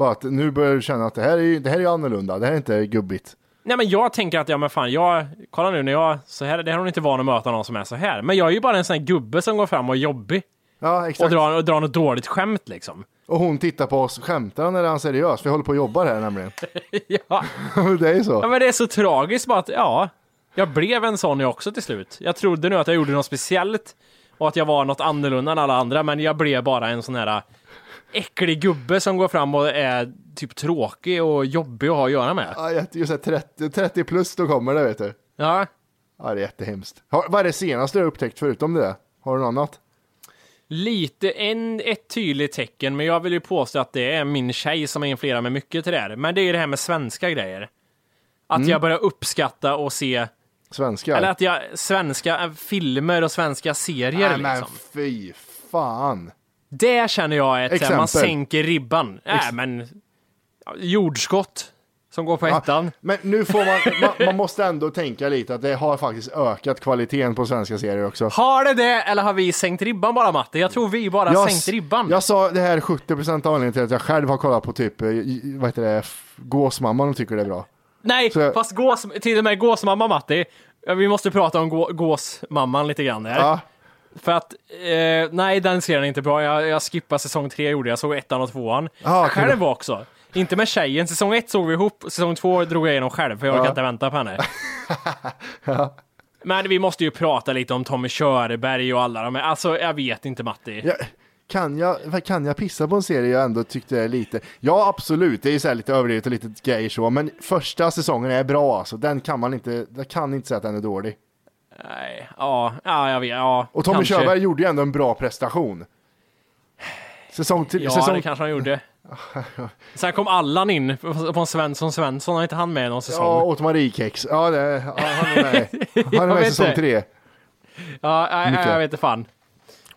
bara att nu börjar du känna att det här är, ju- det här är annorlunda. Det här är inte gubbigt. Nej men jag tänker att, ja men fan, jag, kolla nu när jag, så här, det här är hon inte van att möta någon som är så här. Men jag är ju bara en sån här gubbe som går fram och är jobbig. Ja, exakt. Och drar, och drar något dåligt skämt liksom. Och hon tittar på oss, skämtar han eller är han seriös? Vi håller på och jobbar här nämligen. (laughs) ja. (laughs) det är så. ja men det är så tragiskt bara att, ja, jag blev en sån jag också till slut. Jag trodde nu att jag gjorde något speciellt och att jag var något annorlunda än alla andra, men jag blev bara en sån här äcklig gubbe som går fram och är typ tråkig och jobbig att ha att göra med. Ja, just det, 30, 30 plus då kommer det vet du. Ja. Ja, det är jättehemskt. Har, vad är det senaste du har upptäckt förutom det? Har du något annat? Lite, en, ett tydligt tecken, men jag vill ju påstå att det är min tjej som influerar mig mycket till det här. Men det är ju det här med svenska grejer. Att Mm. jag börjar uppskatta och se, Svenska? eller att jag, svenska eh, filmer och svenska serier Nej men liksom. fy fan. Det känner jag är så här, man sänker ribban. Ex- men, ja, jordskott som går på ettan. Men nu får man, man, man måste ändå tänka lite att det har faktiskt ökat kvaliteten på svenska serier också. Har det det, eller har vi sänkt ribban bara Matte? Jag tror vi bara Jag, sänkt ribban. jag sa det här 70% av anledningen till att jag själv har kollat på typ, eh, vad heter det, Gåsmamman och tycker det är bra. Nej, Så- fast gås, till och med gåsmamma Matti. Ja, Vi måste prata om gå, gåsmamman lite grann här. Ja. För att, eh, nej den serien är inte bra. Jag, jag skippade säsong tre gjorde jag, såg ettan och tvåan. Ah, okej. själv också. Inte med tjejen. Säsong ett såg vi ihop, säsong två drog jag igenom själv för jag Ja. inte vänta på henne. (laughs) Men vi måste ju prata lite om Tommy Körberg och alla de här. Alltså jag vet inte Matti. Ja, kan, jag, kan jag pissa på en serie jag ändå tyckte är lite, ja absolut, det är ju så här lite överdrivet och lite grejer så, men första säsongen är bra alltså, den kan man inte, jag kan inte säga att den är dålig. Nej, ja, ja jag vet, ja. Och Tommy kanske. Körberg gjorde ju ändå en bra prestation. Säsong till, Ja, säsong... det kanske han gjorde. (laughs) Sen kom Allan in en Svensson Svensson, har inte han med någon säsong? Ja, åt Mariekex. Ja, det, ja, han är med. (laughs) Han är med säsong tre. Ja, nej, jag vet inte fan.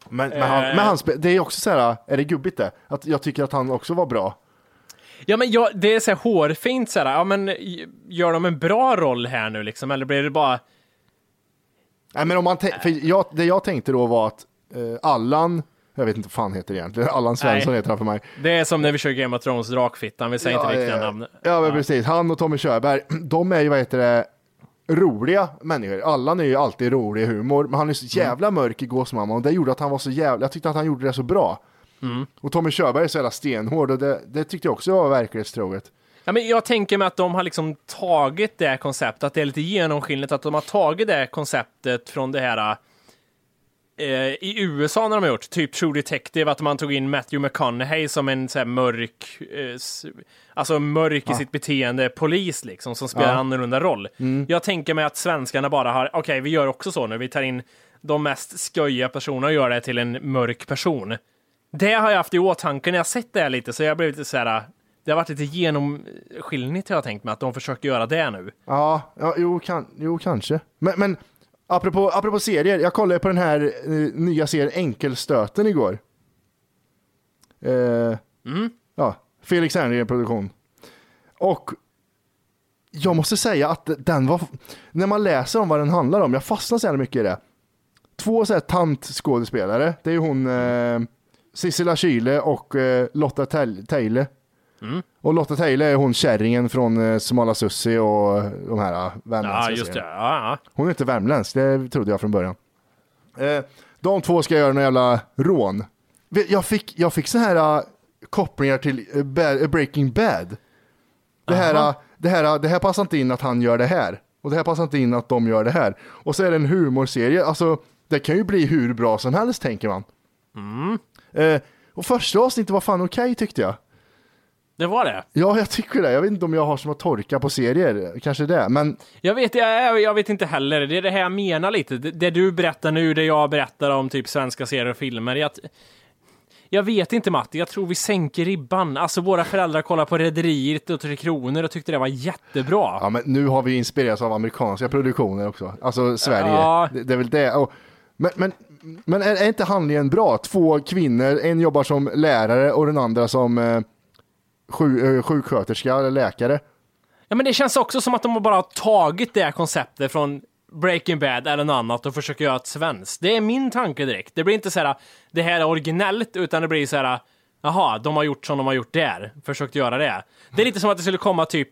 Men, men, han, men han, det är också så här, är det gubbigt det? Att jag tycker att han också var bra. Ja, men jag, det är så här hårfint så här, ja men gör de en bra roll här nu liksom, eller blir det bara... Nej, men om man för jag, det jag tänkte då var att eh, Allan, jag vet inte vad fan heter egentligen, (laughs) Allan Svensson Nej. heter han för mig. Det är som när vi kör Game of Thrones, drakfittan, vi säger inte Ja, riktiga ja, namn. Ja, men precis. Han och Tommy Körberg, (clears throat) de är ju, vad heter det, roliga människor. Allan är ju alltid rolig i humor, men han är så jävla mörk i Gåsmamma och det gjorde att han var så jävla, jag tyckte att han gjorde det så bra. Mm. Och Tommy Körberg är så jävla stenhård och det, det tyckte jag också var verklighetstroget. Ja, men jag tänker mig att de har liksom tagit det konceptet, att det är lite genomskinligt, att de har tagit det konceptet från det här eh, i USA när de har gjort, typ True Detective, att man tog in Matthew McConaughey som en så mörk, eh, alltså mörk i sitt beteende polis liksom, som spelar Ja. en annorlunda roll. Mm. Jag tänker mig att svenskarna bara har, okej, vi gör också så nu, vi tar in de mest skojiga personerna och gör det till en mörk person. Det har jag haft i åtanke när jag sett det här lite, så jag blev lite så här, det har varit lite genomskinligt har jag tänkt mig, att de försöker göra det nu. Ja, ja jo, kan, jo kanske. Men, men apropå, apropå serier, jag kollade på den här eh, nya serien Enkelstöten igår. Eh, Ja, Felix Herngren produktion. Och jag måste säga att den var, när man läser om vad den handlar om, jag fastnar så jävla mycket i det. Två så här tantskådespelare, det är ju hon eh, Sissela Kyle och eh, Lotta Tel- Teile. Och Lotta Teile är hon kärringen från eh, Smala Sussi och de här eh, värmländska Ja, just det. Ja, ja. Hon är inte värmländsk, det trodde jag från början. Eh, de två ska göra några jävla rån. Jag fick, jag fick så här kopplingar till Breaking Bad. Det här, Aha. det, här, det här passar inte in att han gör det här. Och det här passar inte in att de gör det här. Och så är det en humorserie, alltså det kan ju bli hur bra som helst tänker man. Mm. Och första avsnittet var fan okej tyckte jag. Det var det. Ja, jag tycker det. Jag vet inte om jag har som att torka på serier, kanske det. Men Jag vet, jag, jag vet inte heller. Det är det här jag menar lite. Det, det du berättar nu, det jag berättar om typ svenska serier och filmer, att jag vet inte Matti, jag tror vi sänker ribban. Alltså våra föräldrar kollade på Rederiet och Tre Kronor och tyckte det var jättebra. Ja, men nu har vi inspirerats av amerikanska produktioner också. Alltså Sverige. Ja. Det, det är väl det. Och, men, men Men är, är inte handlingen bra? Två kvinnor, en jobbar som lärare och den andra som eh, sju, eh, sjuksköterska eller läkare. Ja, men det känns också som att de har bara tagit det här konceptet från Breaking Bad eller något annat och försöker göra ett svenskt. Det är min tanke direkt. Det blir inte så här, det här är originellt, utan det blir så här, jaha, de har gjort som de har gjort där, försökt göra det. Det är lite som att det skulle komma typ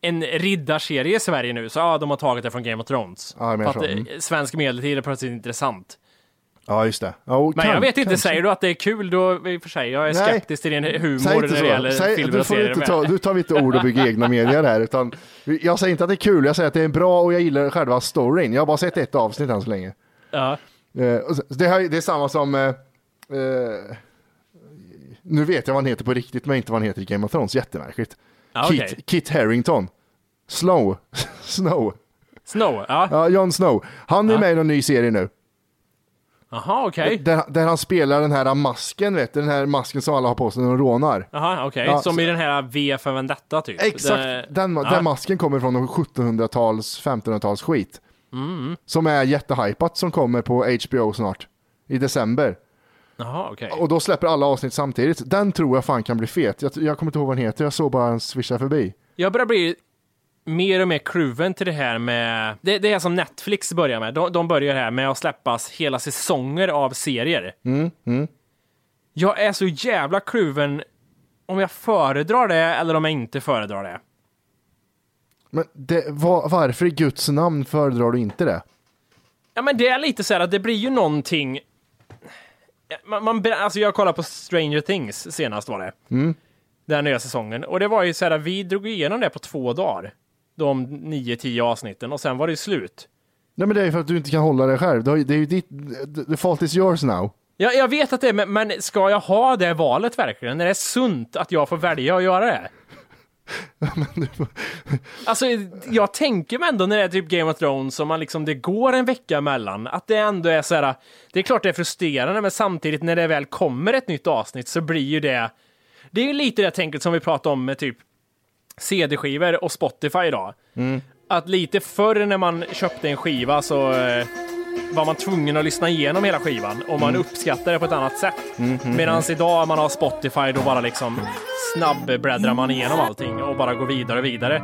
en riddarserie i Sverige nu, så ja, de har tagit det från Game of Thrones. Ja, att. Mm. svensk medeltid är plötsligt intressant. Ja, just det. Ja, Men kan- jag vet inte, kanske. säger du att det är kul då, i och för sig, jag är Nej. skeptisk till din humor när det gäller Säg, filmer du, och serier. inte ta, du tar inte ord och bygger egna meningar här. Utan jag säger inte att det är kul, jag säger att det är bra och jag gillar själva storyn. Jag har bara sett ett avsnitt än så länge. Ja. Eh, det, här, det är samma som... Eh, eh, nu vet jag vad han heter på riktigt, men inte vad han heter i Game of Thrones. Jättemärkligt. Ja, Kit, okej. Kit Harington. Slow. (laughs) Snow. Snow, ja. Ja, Jon Snow. Han är med i en ny serie nu. Jaha, okej. Där, där han spelar den här masken, vet du? Den här masken som alla har på sig när de rånar. Jaha, okej. Ja, Som så- i den här V för Vendetta typ. Exakt, Det- den, ja. den masken kommer från någon 1700-tals, 1500-tals skit. Mm. Som är jättehypat som kommer på HBO snart. I december. Jaha, okej. Och då släpper alla avsnitt samtidigt. Den tror jag fan kan bli fet. Jag, jag kommer inte ihåg vad den heter, jag såg bara en swisha förbi. Jag börjar bli mer och mer kluven till det här med... Det, det är som Netflix börjar med. De, de börjar här med att släppas hela säsonger av serier. Mm, mm. Jag är så jävla kluven om jag föredrar det eller om jag inte föredrar det. Men det, var, varför i Guds namn föredrar du inte det? Ja, men det är lite så här att det blir ju någonting... Man, man, alltså jag kollade på Stranger Things senast var det. Mm. Den nya säsongen. Och det var ju så här, vi drog igenom det på två dagar. De nio, tio avsnitten och sen var det slut. Nej men det är för att du inte kan hålla det själv. Det ju- är ju ditt, the fault is yours now. Ja, jag vet att det är, men, ska jag ha det valet verkligen? Är det sunt att jag får välja att göra det? (laughs) Alltså, jag tänker mig ändå när det är typ Game of Thrones och man liksom, det går en vecka emellan, att det ändå är så här, det är klart det är frustrerande, men samtidigt när det väl kommer ett nytt avsnitt så blir ju det, det är ju lite det tänket som vi pratade om med typ CD-skivor och Spotify idag. Att lite förr när man köpte en skiva så eh, var man tvungen att lyssna igenom hela skivan och man uppskattar det på ett annat sätt. Medan idag man har Spotify då bara liksom snabbbläddrar man igenom allting och bara går vidare och vidare.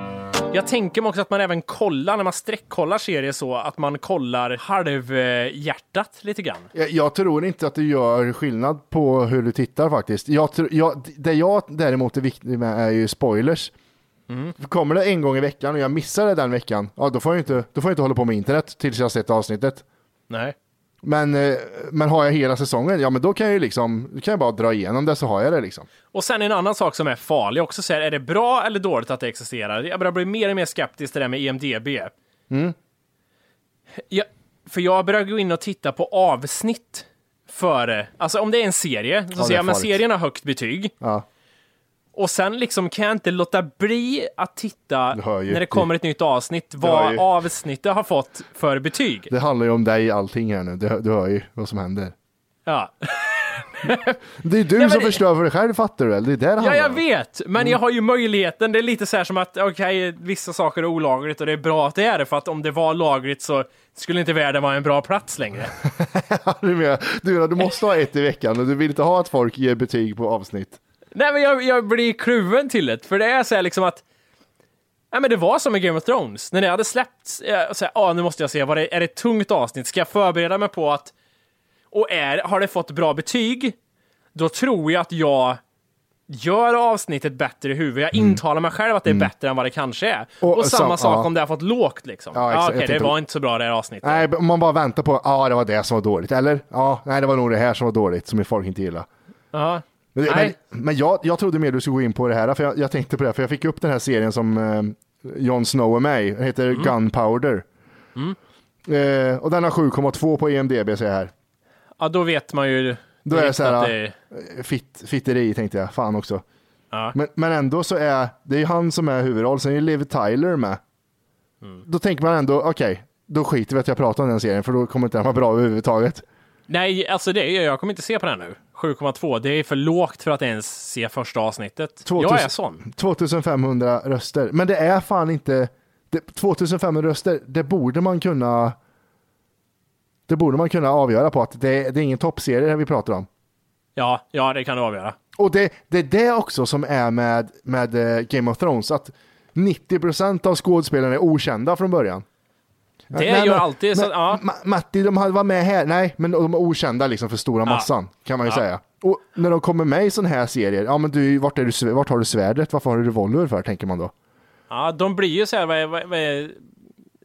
Jag tänker mig också att man även kollar, när man sträckkollar serier så, att man kollar halvhjärtat lite grann. Jag, jag tror inte att du gör skillnad på hur du tittar faktiskt. Jag, jag, det jag däremot är viktig med är ju spoilers. Kommer det en gång i veckan och jag missar det den veckan, ja då får jag inte, då får jag inte hålla på med internet tills jag sett avsnittet. Nej. Men, eh, men har jag hela säsongen, ja men då kan jag ju liksom, då kan jag bara dra igenom det så har jag det liksom. Och sen en annan sak som är farlig också, så här, är det bra eller dåligt att det existerar? Jag börjar bli mer och mer skeptisk till det där med E IMDB. Mm. Ja, för jag börjar gå in och titta på avsnitt före, alltså om det är en serie, så är ser jag men serien har högt betyg. Ja. Och sen liksom kan jag inte låta bli att titta när det kommer ett nytt avsnitt, vad ju. avsnittet har fått för betyg. Det handlar ju om dig allting här nu, du, du hör ju vad som händer. Ja. (laughs) Det är du men som det- förstör för dig själv fattar du väl? Det är där det Ja, jag vet, men Mm. jag har ju möjligheten. Det är lite så här som att, okej, vissa saker är olagligt och det är bra att det är det, för att om det var lagligt så skulle inte världen vara en bra plats längre. (laughs) Du, menar, du, menar, du måste ha ett i veckan och du vill inte ha att folk ger betyg på avsnitt. Nej, men jag, jag blir kluven till det, för det är så här liksom att Nej men det var som i Game of Thrones, när det hade släppts, eh, så här, ah, nu måste jag se, vad det, är det ett tungt avsnitt? Ska jag förbereda mig på att, och är, har det fått bra betyg, då tror jag att jag gör avsnittet bättre i huvudet. Jag intalar mig själv att det är bättre än vad det kanske är. Och, Mm. Och samma sam- sak ja. om det har fått lågt liksom. Ja, exakt. okej, det var inte så bra det här avsnittet. Nej, om man bara väntar på, ja det var det som var dåligt, eller? Ja, nej det var nog det här som var dåligt, som folk inte gillar. Ja. Men, men, men jag, jag trodde mer du skulle gå in på det här, för jag, jag tänkte på det, här, för jag fick upp den här serien som eh, Jon Snow är med i, den heter Mm. Gunpowder. Eh, och den har 7,2 på E IMDB säger jag här. ja, då vet man ju Då är det så här, det Fitt, fitteri tänkte jag, fan också. Ja. Men, men ändå så är det är ju han som är huvudroll, sen är ju Liv Tyler med. Mm. Då tänker man ändå, okej, då skiter vi att jag pratar om den serien, för då kommer inte den vara bra överhuvudtaget. Nej, alltså det jag kommer inte se på den nu. 7,2, det är för lågt för att ens se första avsnittet. 2000 Jag är sån. 2500 röster. Men det är fan inte... Det, 2500 röster, det borde man kunna... Det borde man kunna avgöra på att det, det är ingen toppserie här vi pratar om. Ja, ja, det kan du avgöra. Och det, det är det också som är med, med eh, Game of Thrones, att 90% av skådespelarna är okända från början. Det gör alltid så- men, ja. Ma- Matti, de varit med här, nej, men de är okända liksom för stora Ja. massan, kan man ju Ja. säga. Och när de kommer med i sådana här serier, ja men du, vart, är du, vart har du svärdet? Varför har du revolver för, tänker man då. Ja, de blir ju så här, vad, vad, vad,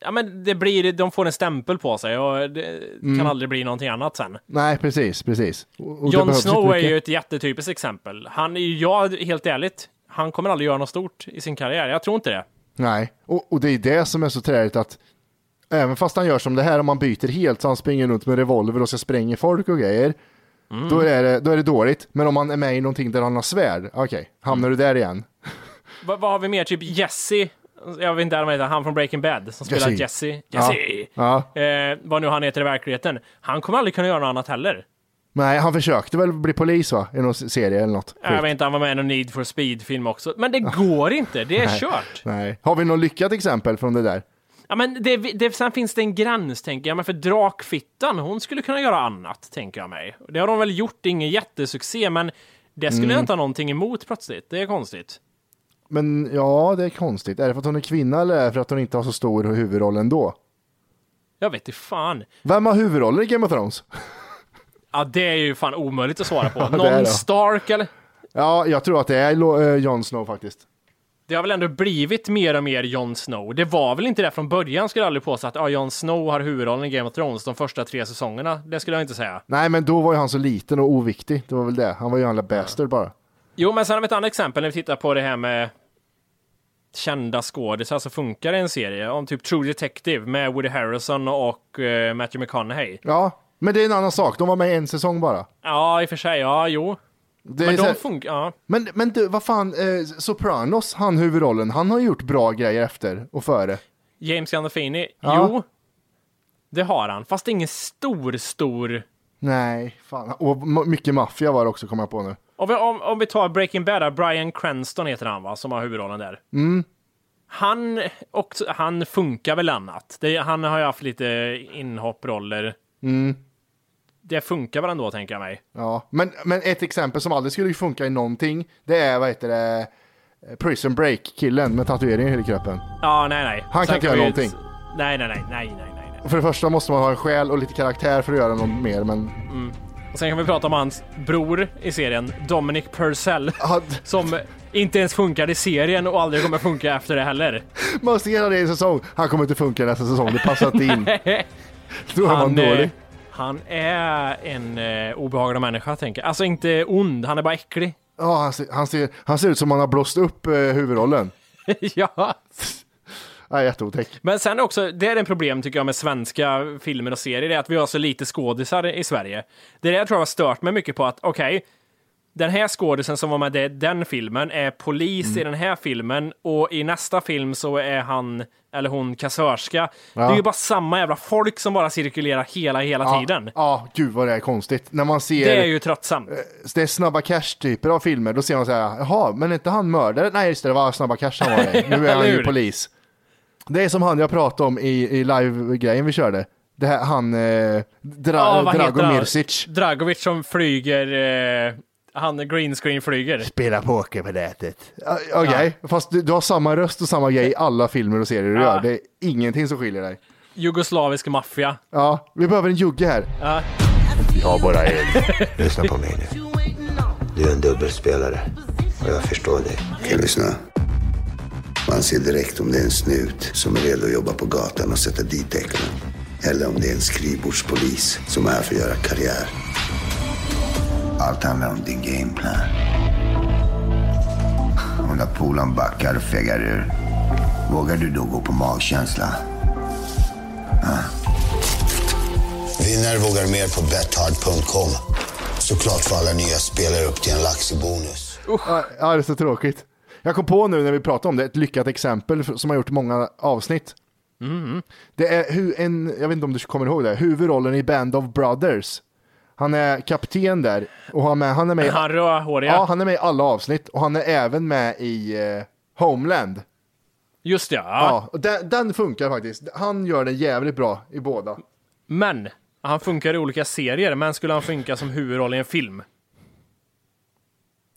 ja men det blir, de får en stämpel på sig och det Mm. kan aldrig bli någonting annat sen. Nej, precis, precis. Och, Jon Snow är ju ett jättetypiskt exempel. Han är ju, ja, helt ärligt, han kommer aldrig göra något stort i sin karriär. Jag tror inte det. Nej, och, och det är det som är så träligt att även fast han gör som det här, om man byter helt så han springer runt med revolver och så spränger folk och grejer, Mm. då, är det, då är det dåligt. Men om man är med i någonting där han har svärd, okej, hamnar du där igen? (laughs) Vad, vad har vi mer? Typ Jesse, jag vet inte vad han heter, han från Breaking Bad som spelar Jesse. Jesse. Ja. Jesse! Ja. Eh, vad nu han heter i verkligheten. Han kommer aldrig kunna göra något annat heller. Nej, han försökte väl bli polis va? I någon serie eller något. Jag vet inte, han var med i någon Need for Speed-film också. Men det går inte, det är (laughs) Nej. kört. Nej. Har vi något lyckat exempel från det där? Ja, men det, det, sen finns det en gräns, tänker jag. Men för Drakfittan, hon skulle kunna göra annat, tänker jag mig. Det har de väl gjort, ingen jättesuccé, men det skulle Mm. jag inte ha någonting emot plötsligt. Det är konstigt. Men ja, det är konstigt. Är det för att hon är kvinna eller är det för att hon inte har så stor huvudroll ändå? Jag vet inte fan. Vem har huvudrollen i Game of Thrones? (laughs) Ja, det är ju fan omöjligt att svara på. (laughs) Någon. Stark eller? Ja, jag tror att det är eh, Jon Snow faktiskt. Det har väl ändå blivit mer och mer Jon Snow. Det var väl inte det från början, skulle jag aldrig påstå att ja, Jon Snow har huvudrollen i Game of Thrones de första tre säsongerna. Det skulle jag inte säga. Nej, men då var ju han så liten och oviktig. Det var väl det. Han var ju en bastard bara. Jo, men sen har vi ett annat exempel när vi tittar på det här med kända skådisar som funkar i en serie. Om typ True Detective med Woody Harrelson och eh, Matthew McConaughey. Ja, men det är en annan sak. De var med en säsong bara. Ja, i och för sig. Ja, jo. Det men de här- funkar... Ja. Men, men du, vad fan, eh, Sopranos, han huvudrollen, han har gjort bra grejer efter och före. James Gandolfini. Ja. Jo. Det har han. Fast ingen stor, stor... Nej, fan. Och mycket maffia var det också, kommer jag på nu. Om vi, om, om vi tar Breaking Bad, där, Bryan Cranston heter han va, som har huvudrollen där. Mm. Han, också, han funkar väl annat. Det, han har ju haft lite inhopproller. Mm. Det funkar väl ändå, tänker jag mig. Ja, men, men ett exempel som aldrig skulle funka i någonting, det är, vad heter det, Prison Break-killen med tatuering i hela kroppen. Ja, nej, nej. Han kan Sen inte göra någonting. Nej, nej, nej, nej, nej, nej. För det första måste man ha en själ och lite karaktär för att göra något mer, men Mm. Och sen kan vi prata om hans bror i serien, Dominic Purcell, (laughs) som inte ens funkade i serien och aldrig kommer funka efter det heller. man ser det i en säsong. Han kommer inte funka nästa säsong, det passar inte in. (laughs) Då är man eh, dålig. Han är en eh, obehaglig människa, tänker jag. Alltså inte ond, han är bara äcklig. Ja, han ser, han, ser, han ser ut som han har blåst upp eh, huvudrollen. (laughs) ja. Nej, jätteotäck. Men sen också, det är en problem tycker jag med svenska filmer och serier, det är att vi har så lite skådisar i Sverige. Det är det jag tror jag har stört mig mycket på att, okej, den här skådisen som var med i den filmen är polis Mm. i den här filmen och i nästa film så är han eller hon kassörska. Ja. Det är ju bara samma jävla folk som bara cirkulerar hela, hela Ja, tiden. Ja, gud vad det är konstigt. När man ser... Det är ju tröttsamt. det är snabba cash-typer av filmer, då ser man så här, jaha, men är inte han mördare? Nej, just det, det var snabba cash han var i. (laughs) Nu är han ju polis. Det är som han jag pratade om i, i live-grejen vi körde. Det här, han, eh, Dra, vad Drago? Mirsic. Dragovic som flyger, eh, han green screen flyger. Spela poker på nätet. Ja, Okej, fast du, du har samma röst och samma grej i alla filmer och serier du Ja. gör. Det är ingenting som skiljer dig. Jugoslavisk maffia. Ja, vi behöver en jugge här. Ja. Jag har bara en. Lyssna på mig nu. Du är en dubbelspelare. Och jag förstår dig. Okej, lyssna. Man ser direkt om det är en snut som är redo att jobba på gatan och sätta dit äcklen. Eller om det är en skrivbordspolis som är här för att göra karriär. Allt handlar om din gameplan. Om när polaren backar och fegar ur, vågar du då gå på magkänsla? Ah. Vinnare vågar mer på betthard.com. Såklart får alla nya spelare upp till en lax bonus. Ja, Ja, det är så tråkigt. Jag kom på nu när vi pratade om det, ett lyckat exempel som har gjort många avsnitt. Mm. Det är en, jag vet inte om du kommer ihåg det, huvudrollen i Band of Brothers. Han är kapten där och han, är, han är med i, Han rödhåriga. ja, han är med i alla avsnitt och han är även med i eh, Homeland. Just det, ja. Ja, och den, den funkar faktiskt. Han gör den jävligt bra i båda. Men, Han funkar i olika serier, men skulle han funka som huvudroll i en film?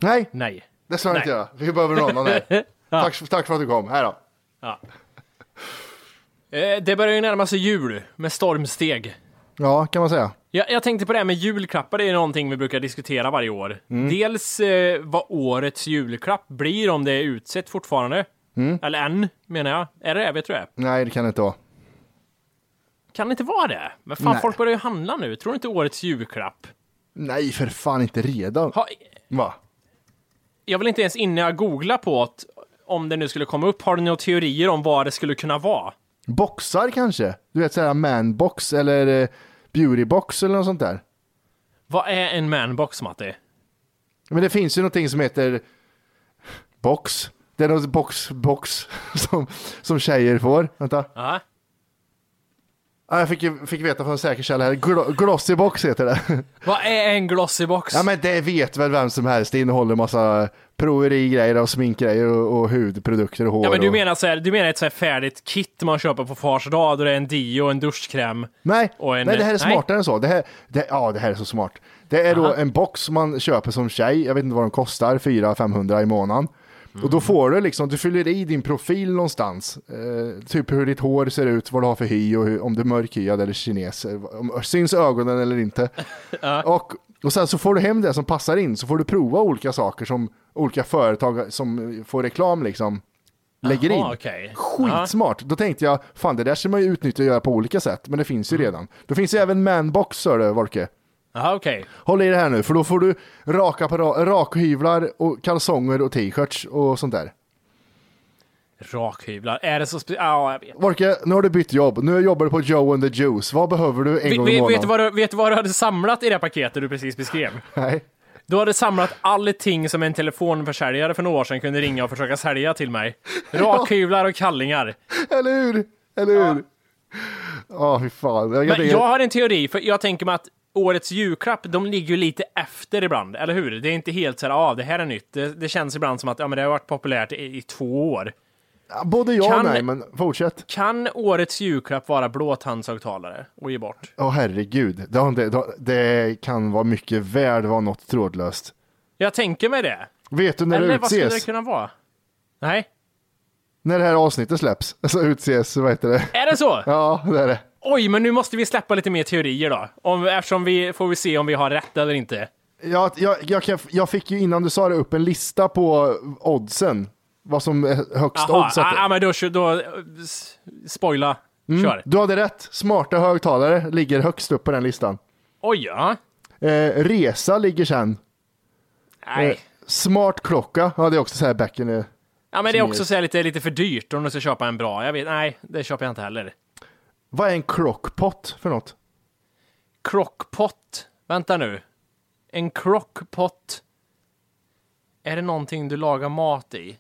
Nej, Nej. det ska jag inte göra. Vi behöver någon annan här. (laughs) Ja. tack, tack för att du kom. Här då. Ja. Eh, Det börjar ju närma sig jul med stormsteg. Ja, kan man säga. Jag, jag tänkte på det här med julklappar, det är någonting vi brukar diskutera varje år. Mm. Dels eh, vad årets julklapp blir, om det är utsett fortfarande. Mm. Eller än, menar jag. Är det det? Vet du det? Nej, det kan det inte vara. Kan det inte vara det? Men fan, Nej. folk börjar ju handla nu. Tror du inte årets julklapp? Nej, för fan inte redan. Ha, Va? jag vill inte ens innan jag googlar på att om det nu skulle komma upp, har du några teorier om vad det skulle kunna vara? Boxar kanske? Du vet såhär manbox eller eh, beautybox eller något sånt där. Vad är en manbox, Matti? Men det finns ju någonting som heter box. Det är något box, box (laughs) som, som tjejer får. Vänta. Ja. Ja, jag fick, fick veta från en säker källa här. Glo glossy box heter det. (laughs) Vad är en glossy box? Ja men det vet väl vem som helst. Det innehåller massa proverigrejer och sminkgrejer och, och hudprodukter och hår. Ja men du menar, så här, du menar ett så här färdigt kit man köper på fars dag, då det är en deo, en duschkräm Nej, och en... nej, det här är Nej. smartare än så. Det här, det, ja, det här är så smart. Det är då Aha. en box man köper som tjej. Jag vet inte vad de kostar, 400-500 i månaden. Och Mm. då får du liksom, du fyller i din profil någonstans. Eh, typ hur ditt hår ser ut, vad du har för hy och hur, om du är mörkhyad eller kines. eh, Om, syns ögonen eller inte. (laughs) och, och sen så får du hem det som passar in, så får du prova olika saker som olika företag som får reklam liksom lägger in. okej. Skitsmart. Då tänkte jag, fan det där ska man ju utnyttja och göra på olika sätt, men det finns ju redan. Då finns ju även manbox, du, Volke. Jaha, okej. Håll i det här nu, för då får du raka para- rakhyvlar och kalsonger och t-shirts och sånt där. Rakhyvlar. Är det så spe... Ja, jag vet. Volke, nu har du bytt jobb. Nu jobbar du på Joe and the Juice. Vad behöver du en gång i vet, vet, du vad du, vet du vad du hade samlat i det paketet du precis beskrev? (laughs) Nej. Du hade samlat allting som en telefonförsäljare för några år sedan kunde ringa och försöka sälja till mig. Rakhyvlar och kallingar. Eller hur? Eller hur? Ja, fy fan. Jag, Men jag har en teori, för jag tänker mig att årets julklapp, de ligger ju lite efter ibland, eller hur? Det är inte helt så här, ah, det här är nytt. Det, det känns ibland som att ja, men det har varit populärt i, i två år. Både ja och nej, men fortsätt. Kan årets julklapp vara blåtandshögtalare och ge bort? Åh herregud, det, det, det kan vara mycket väl vara något trådlöst. Jag tänker mig det. Vet du när eller det vad skulle utses? det kunna vara? Nej, När det här avsnittet släpps, så utses, vad heter det? är det så? (laughs) Ja, det är det. Oj, men nu måste vi släppa lite mer teorier då. Om, eftersom vi får vi se om vi har rätt eller inte. Jag, jag, jag, kan- jag fick ju innan du sa det upp en lista på oddsen. Vad som är högst Jaha, odds. att- ah, ah, men då, då spoila. Mm, Kör. Du hade rätt. Smarta högtalare ligger högst upp på den listan. Oj, ja. Eh, resa ligger sen. Nej. Eh, smart klocka, ja det är också så här back in the... Ja, men det är också så här lite, lite för dyrt om du ska köpa en bra. Jag vet, nej, det köper jag inte heller. Vad är en crockpot för något? Crockpot. Vänta nu. En crockpot. Är det någonting du lagar mat i?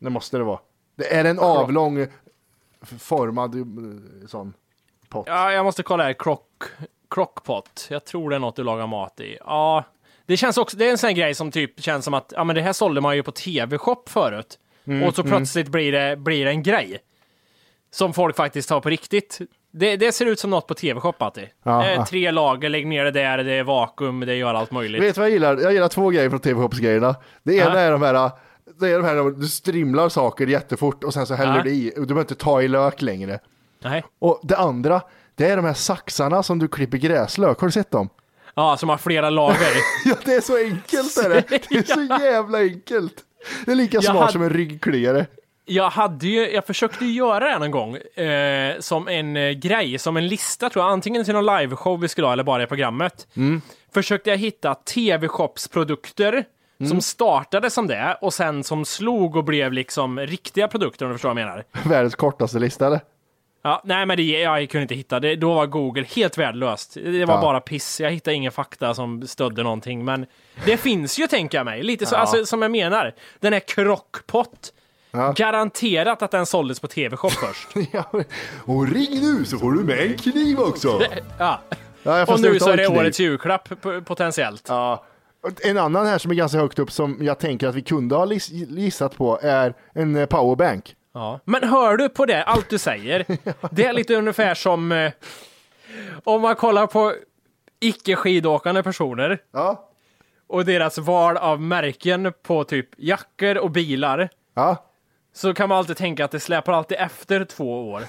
Det måste det vara. Det är en avlång eh, formad eh, sån pott. Ja, jag måste kolla här. Crock, crockpot. Jag tror det är något du lagar mat i. Ja, det känns också, det är en sån grej som typ känns som att, ja men det här sålde man ju på tv-shop förut. Mm, och så mm. plötsligt blir, det, blir det en grej. Som folk faktiskt tar på riktigt. Det, det ser ut som något på tv-shop, Matti. Ja, Eh. Tre lager, lägg ner det där, det är vakuum, det gör allt möjligt. Vet du vad jag gillar? Jag gillar två grejer från TV-shopsgrejerna. Det ena Ja. är de här, det är de här, du strimlar saker jättefort och sen så häller Ja. du i. Och du behöver inte ta i lök längre. Nej. Och det andra, det är de här saxarna som du klipper gräslök. Har du sett dem? Ja, som har flera lager. (laughs) Ja, det är så enkelt är det. (laughs) Det är så jävla enkelt. Det är lika Jag smart hade- som en ryggkliare. Jag hade ju, jag försökte göra det någon gång, eh, som en eh, grej, som en lista tror jag, antingen till någon liveshow vi skulle ha eller bara i programmet. Mm. Försökte jag hitta tv-shopsprodukter Mm. som startade som det och sen som slog och blev liksom riktiga produkter om du förstår vad jag menar. (laughs) Världens kortaste lista eller? Ja, nej men det, jag kunde inte hitta det. Då var Google helt värdelöst. Det var Ja. bara piss. Jag hittade ingen fakta som stödde någonting. Men det finns ju, tänker jag mig. Lite så, Ja. alltså, som jag menar. Den här crockpot. Ja. Garanterat att den såldes på tv-shop först. (laughs) Och ring nu så får du med en kniv också. (laughs) ja. Ja, Och nu så är det kniv. årets julklapp potentiellt. Ja. En annan här som är ganska högt upp som jag tänker att vi kunde ha gissat på är en eh, powerbank. Ja. Men hör du på det, allt du säger? (laughs) Det är lite ungefär som... eh, om man kollar på icke skidåkande personer Ja. och deras val av märken på typ jackor och bilar Ja. Så kan man alltid tänka att det släpar alltid efter två år.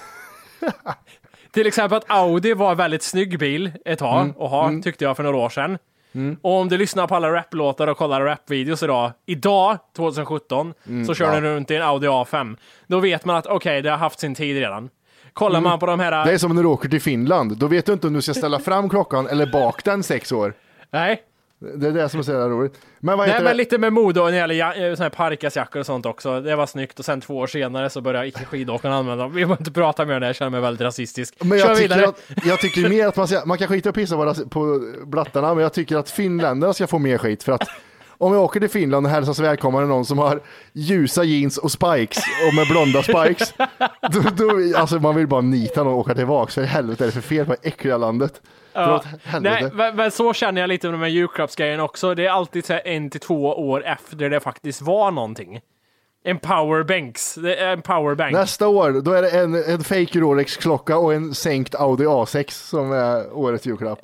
(laughs) Till exempel att Audi var en väldigt snygg bil ett tag Mm, att ha, mm. tyckte jag för några år sedan. Mm. Och om du lyssnar på alla raplåtar och kollar rapvideos idag, idag, 2017, Mm, så kör ja. den runt i en Audi A5. Då vet man att okej, det har haft sin tid redan. Kollar Mm. man på de här... Det är som när du åker till Finland. Då vet du inte om du ska ställa fram klockan eller bak den sex år. Nej. Det är det som är så jävla roligt. Men vad heter Nej, men det? lite med mode och när det gäller ja, eh, såna här parkasjackor och sånt också. Det var snyggt och sen två år senare så började icke skidåkarna använda dem. Vi behöver inte prata mer om det, jag känner mig väldigt rasistisk. Men Kör jag tycker, vidare. att, jag tycker mer att man ska, man kan skita och pissa på, ras- på blattarna, men jag tycker att finländarna ska få mer skit för att om jag åker till Finland och hälsas välkommen någon som har ljusa jeans och spikes och med blonda spikes, då, då, alltså man vill bara nita någon och åka tillbaks, för helvete är det för fel på det äckliga landet? Ja. Nej, men, men så känner jag lite med de här julklappsgrejerna också. Det är alltid så en till två år efter det faktiskt var någonting. En powerbanks. En powerbank. Nästa år, då är det en, en fake Rolex-klocka och en sänkt Audi A6 som är årets julklapp.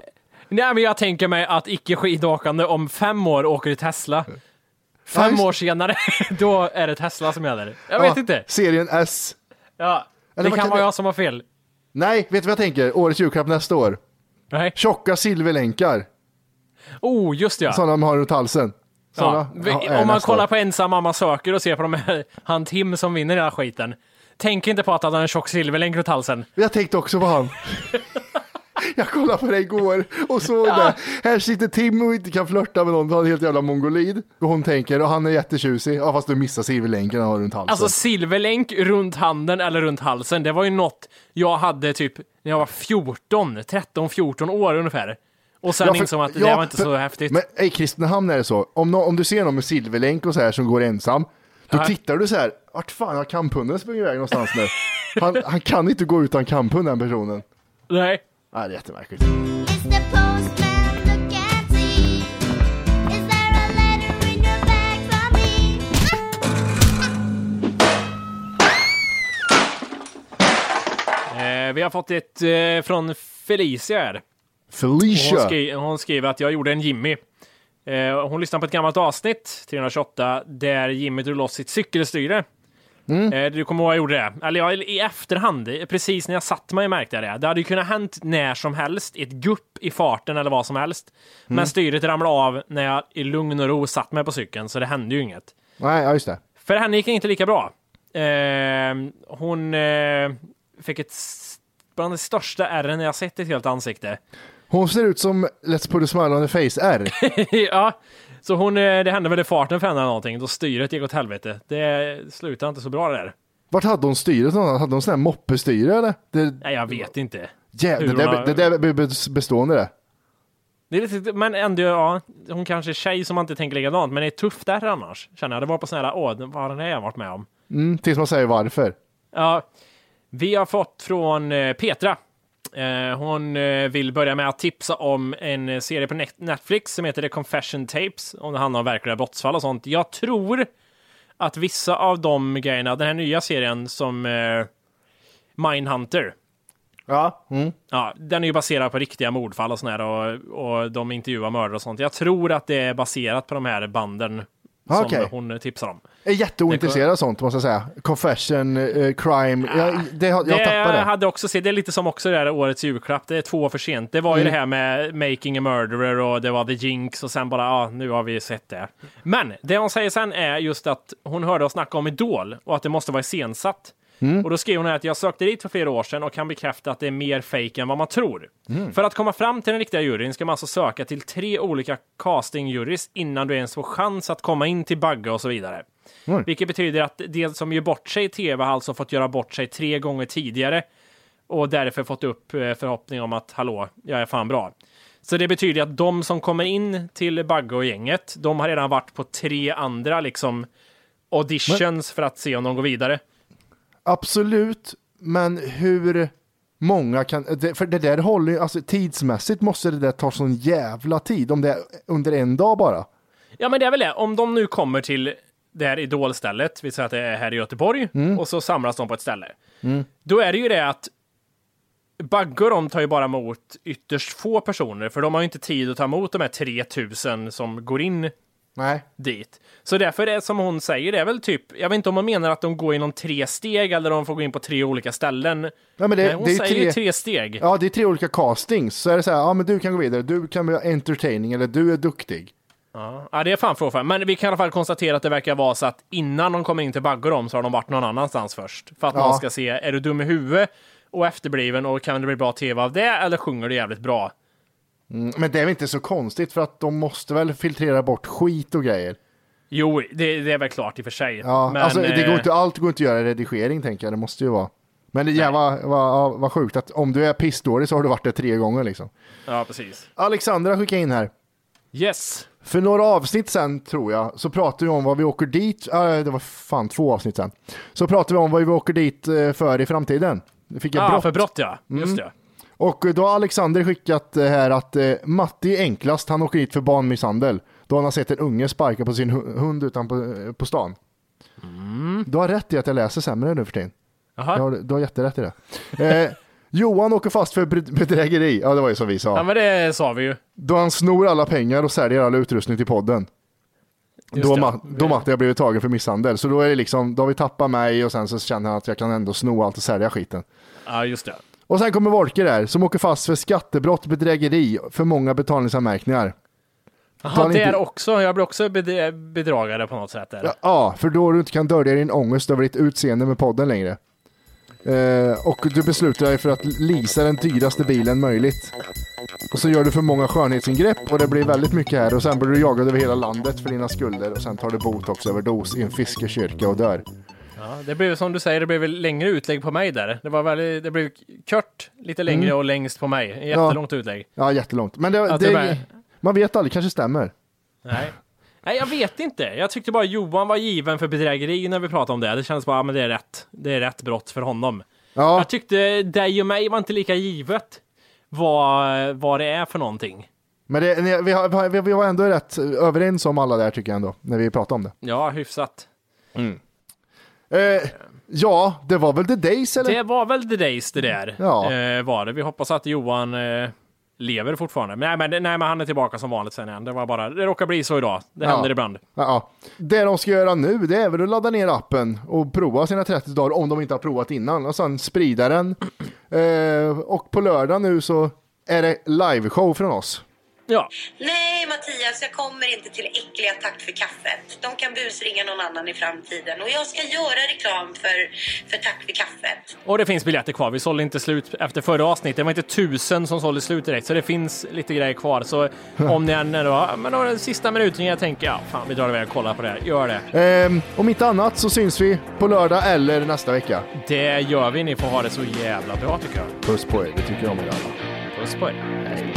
Nej, men jag tänker mig att icke skidåkande om fem år åker i Tesla. Fem år senare, (laughs) då är det Tesla som gäller. Jag vet Ja, inte. Serien S. Ja, det kan vara jag som har fel. Nej, vet du vad jag tänker? Årets julklapp nästa år. Nej. Tjocka silverlänkar. Oh, just det, ja. Sådana de har runt halsen. Såna, Ja, om man kollar på ensam mamma söker och ser på de här, han Tim som vinner den här skiten. Tänk inte på att han har en tjock silverlänk runt halsen. Jag tänkte också på han. (laughs) Jag kollade på det igår och såg det. Här sitter Tim och inte kan flörta med någon, han är helt jävla mongolid. Och hon tänker, och han är jättetjusig. Ja, fast du missar silverlänken han har runt halsen. Alltså silverlänk runt handen eller runt halsen, det var ju något jag hade typ när jag var 14, 13, 14 år ungefär. Och sen Ja, för- insåg man att det ja, var inte för- så häftigt. Men i Kristinehamn är det så, om, nå- om du ser någon med silverlänk och så här som går ensam, då Ja. tittar du så här, vart fan har kamphunden sprungit iväg någonstans nu? (laughs) Han, han kan inte gå utan kamphund den personen. Nej. Nej, det är jättemärkligt. Eh, vi har fått ett eh, från Felicia här. Felicia. Hon, skri hon skriver att jag gjorde en Jimmy. Eh, hon lyssnade på ett gammalt avsnitt, 328, där Jimmy drog loss sitt cykelstyre. Mm. Eh, du kommer ihåg jag gjorde det? Eller ja, i efterhand, precis när jag satt mig märkte jag det. Det hade ju kunnat hänt när som helst, ett gupp i farten eller vad som helst. Men Mm. styret ramlade av när jag i lugn och ro satt mig på cykeln, så det hände ju inget. Nej, ja, just det. För henne gick det inte lika bra. Eh, hon eh, fick ett bland de största ärren jag sett i ett helt ansikte. Hon ser ut som Let's put a smile on the face R. (laughs) ja, så hon, eh, det hände väl i farten för henne eller någonting, då styret gick åt helvete. Det slutade inte så bra det där. Vart hade hon styret någonstans? Hade hon sån här moppestyre eller? Det, Nej, jag vet inte. hur det, har- det där är be- bestående det. Det är lite, men ändå, ja, hon kanske är tjej som man inte tänker likadant, men det är tufft där annars. Känner jag. Det var på sån här, åh, vad har den här varit med om? Mm, tills man säger varför. Ja, vi har fått från eh, Petra. Eh, hon eh, vill börja med att tipsa om en serie på Net- Netflix som heter The Confession Tapes. Om det handlar om verkliga brottsfall och sånt. Jag tror att vissa av de grejerna, den här nya serien som eh, Mindhunter. Ja. Mm. Ja, den är ju baserad på riktiga mordfall och sånt här och, och de intervjuar mördare och sånt. Jag tror att det är baserat på de här banden som Okej. hon tipsar om. Jag är jätteointresserad av sånt måste jag säga. Confession, eh, crime, jag, det, jag det tappar det. hade också sett, det är lite som också det här årets julklapp, det är två år för sent. Det var ju Mm. det här med Making a Murderer och det var The Jinx och sen bara, ja, nu har vi sett det. Men det hon säger sen är just att hon hörde oss snacka om Idol och att det måste vara iscensatt. Mm. Och då skriver hon att jag sökte dit för flera år sedan och kan bekräfta att det är mer fake än vad man tror. Mm. För att komma fram till den riktiga juryn ska man alltså söka till tre olika castingjurys innan du ens får chans att komma in till Bagge och så vidare. Mm. Vilket betyder att det som gör bort sig i tv har alltså fått göra bort sig tre gånger tidigare och därför fått upp eh, förhoppning om att hallå, jag är fan bra. Så det betyder att de som kommer in till Bagge och gänget, de har redan varit på tre andra liksom auditions för att se om de går vidare. Absolut, men hur många kan, för det där håller ju, alltså tidsmässigt måste det där ta sån jävla tid, om det är under en dag bara. Ja, men det är väl det. Om de nu kommer till det här idolstället, vi säger att det är här i Göteborg, Mm. och så samlas de på ett ställe. Mm. Då är det ju det att Bagge och de tar ju bara emot ytterst få personer, för de har ju inte tid att ta emot de här 3000 som går in Nej. dit. Så därför är det som hon säger, det är väl typ, jag vet inte om hon menar att de går inom tre steg eller om de får gå in på tre olika ställen. Ja, men det, Nej, hon det är säger tre, ju tre steg. Ja, det är tre olika castings. Så är det så här, ja men du kan gå vidare, du kan vara entertaining eller du är duktig. Ja, ja, det är fan frågan. Men vi kan i alla fall konstatera att det verkar vara så att innan de kommer in till Bagge och dem så har de varit någon annanstans först. För att Ja. man ska se, är du dum i huvudet och efterbliven och kan det bli bra tv av det eller sjunger du jävligt bra? Mm, men det är väl inte så konstigt för att de måste väl filtrera bort skit och grejer. Jo, det, det är väl klart i och för sig. Ja, men, alltså, det går eh, inte, allt går inte att göra i redigering tänker jag, det måste ju vara. Men det jävla, vad, vad, vad sjukt att om du är pissdålig så har du varit det tre gånger liksom. Ja, precis. Alexandra skickade in här. Yes. För några avsnitt sen tror jag, så pratade vi om vad vi åker dit, äh, det var fan två avsnitt sen. Så pratade vi om vad vi åker dit eh, för i framtiden. Det fick jag Ja, brott. för brott ja. Just Mm. Och då har Alexander skickat eh, här att eh, Matti är enklast, han åker dit för barnmisshandel. Då han har sett en unge sparka på sin hu- hund utanpå på, på stan. Du har rätt i att jag läser sämre nu för tiden. Har, du har jätterätt i det. Eh, (laughs) Johan åker fast för bed- bedrägeri, ja det var ju som vi sa. Ja, men det sa vi ju. Då han snor alla pengar och säljer all utrustning till podden. Just Då, det. Ma- då Matti har blivit tagen för misshandel. Så då är det liksom, då har vi tappat mig och sen så känner han att jag kan ändå sno allt och sälja skiten. Ja, just det. Och sen kommer Wolke där, som åker fast för skattebrott, bedrägeri, för många betalningsanmärkningar. Jaha, där inte- också. Jag blir också bedra- bedragare på något sätt. Ja, Ja, för då du inte kan dölja din ångest över ditt utseende med podden längre. Eh, och du beslutar dig för att leasa den dyraste bilen möjligt. Och så gör du för många skönhetsingrepp och det blir väldigt mycket här och sen blir du jagad över hela landet för dina skulder och sen tar du botox över dos i en fiskekyrka och dör. Ja, det blev som du säger, det blev väl längre utlägg på mig där. Det var väldigt, det blev kort, lite längre Mm. och längst på mig. Jättelångt utlägg. Ja, jättelångt. Men det, Att det, det bara- man vet aldrig, kanske stämmer. Nej. Nej, jag vet inte. Jag tyckte bara Johan var given för bedrägeri när vi pratade om det. Det kändes bara, ja, men det är rätt. Det är rätt brott för honom. Ja. Jag tyckte dig och mig var inte lika givet vad, vad det är för någonting. Men det, vi, har- vi, vi var ändå rätt överens om alla där tycker jag ändå, när vi pratade om det. Ja, hyfsat. Eh, ja, det var väl The Days eller? Det var väl The Days det där. Ja. Eh, var det. Vi hoppas att Johan eh, lever fortfarande. Men, nej, men, nej, men han är tillbaka som vanligt sen igen. Det var bara, det råkar bli så idag. Det Ja. händer ibland. Ja, ja. Det de ska göra nu, det är väl att ladda ner appen och prova sina 30 dagar om de inte har provat innan och sen sprida den. Eh, och på lördag nu så är det liveshow från oss. Ja. Mattias, jag kommer inte till äckliga Tack för kaffet. De kan busringa någon annan i framtiden och jag ska göra reklam för, för Tack för kaffet. Och det finns biljetter kvar. Vi sålde inte slut efter förra avsnittet. Det var inte tusen som sålde slut direkt, så det finns lite grejer kvar. Så (laughs) om ni än då, men då den sista minuten jag tänker, ja, fan, vi drar iväg och kollar på det här. Gör det. Eh, om inte annat så syns vi på lördag eller nästa vecka. Det gör vi. Ni får ha det så jävla bra tycker jag. Puss på er, det tycker jag om er alla. Puss på er. Hej.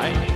Hej.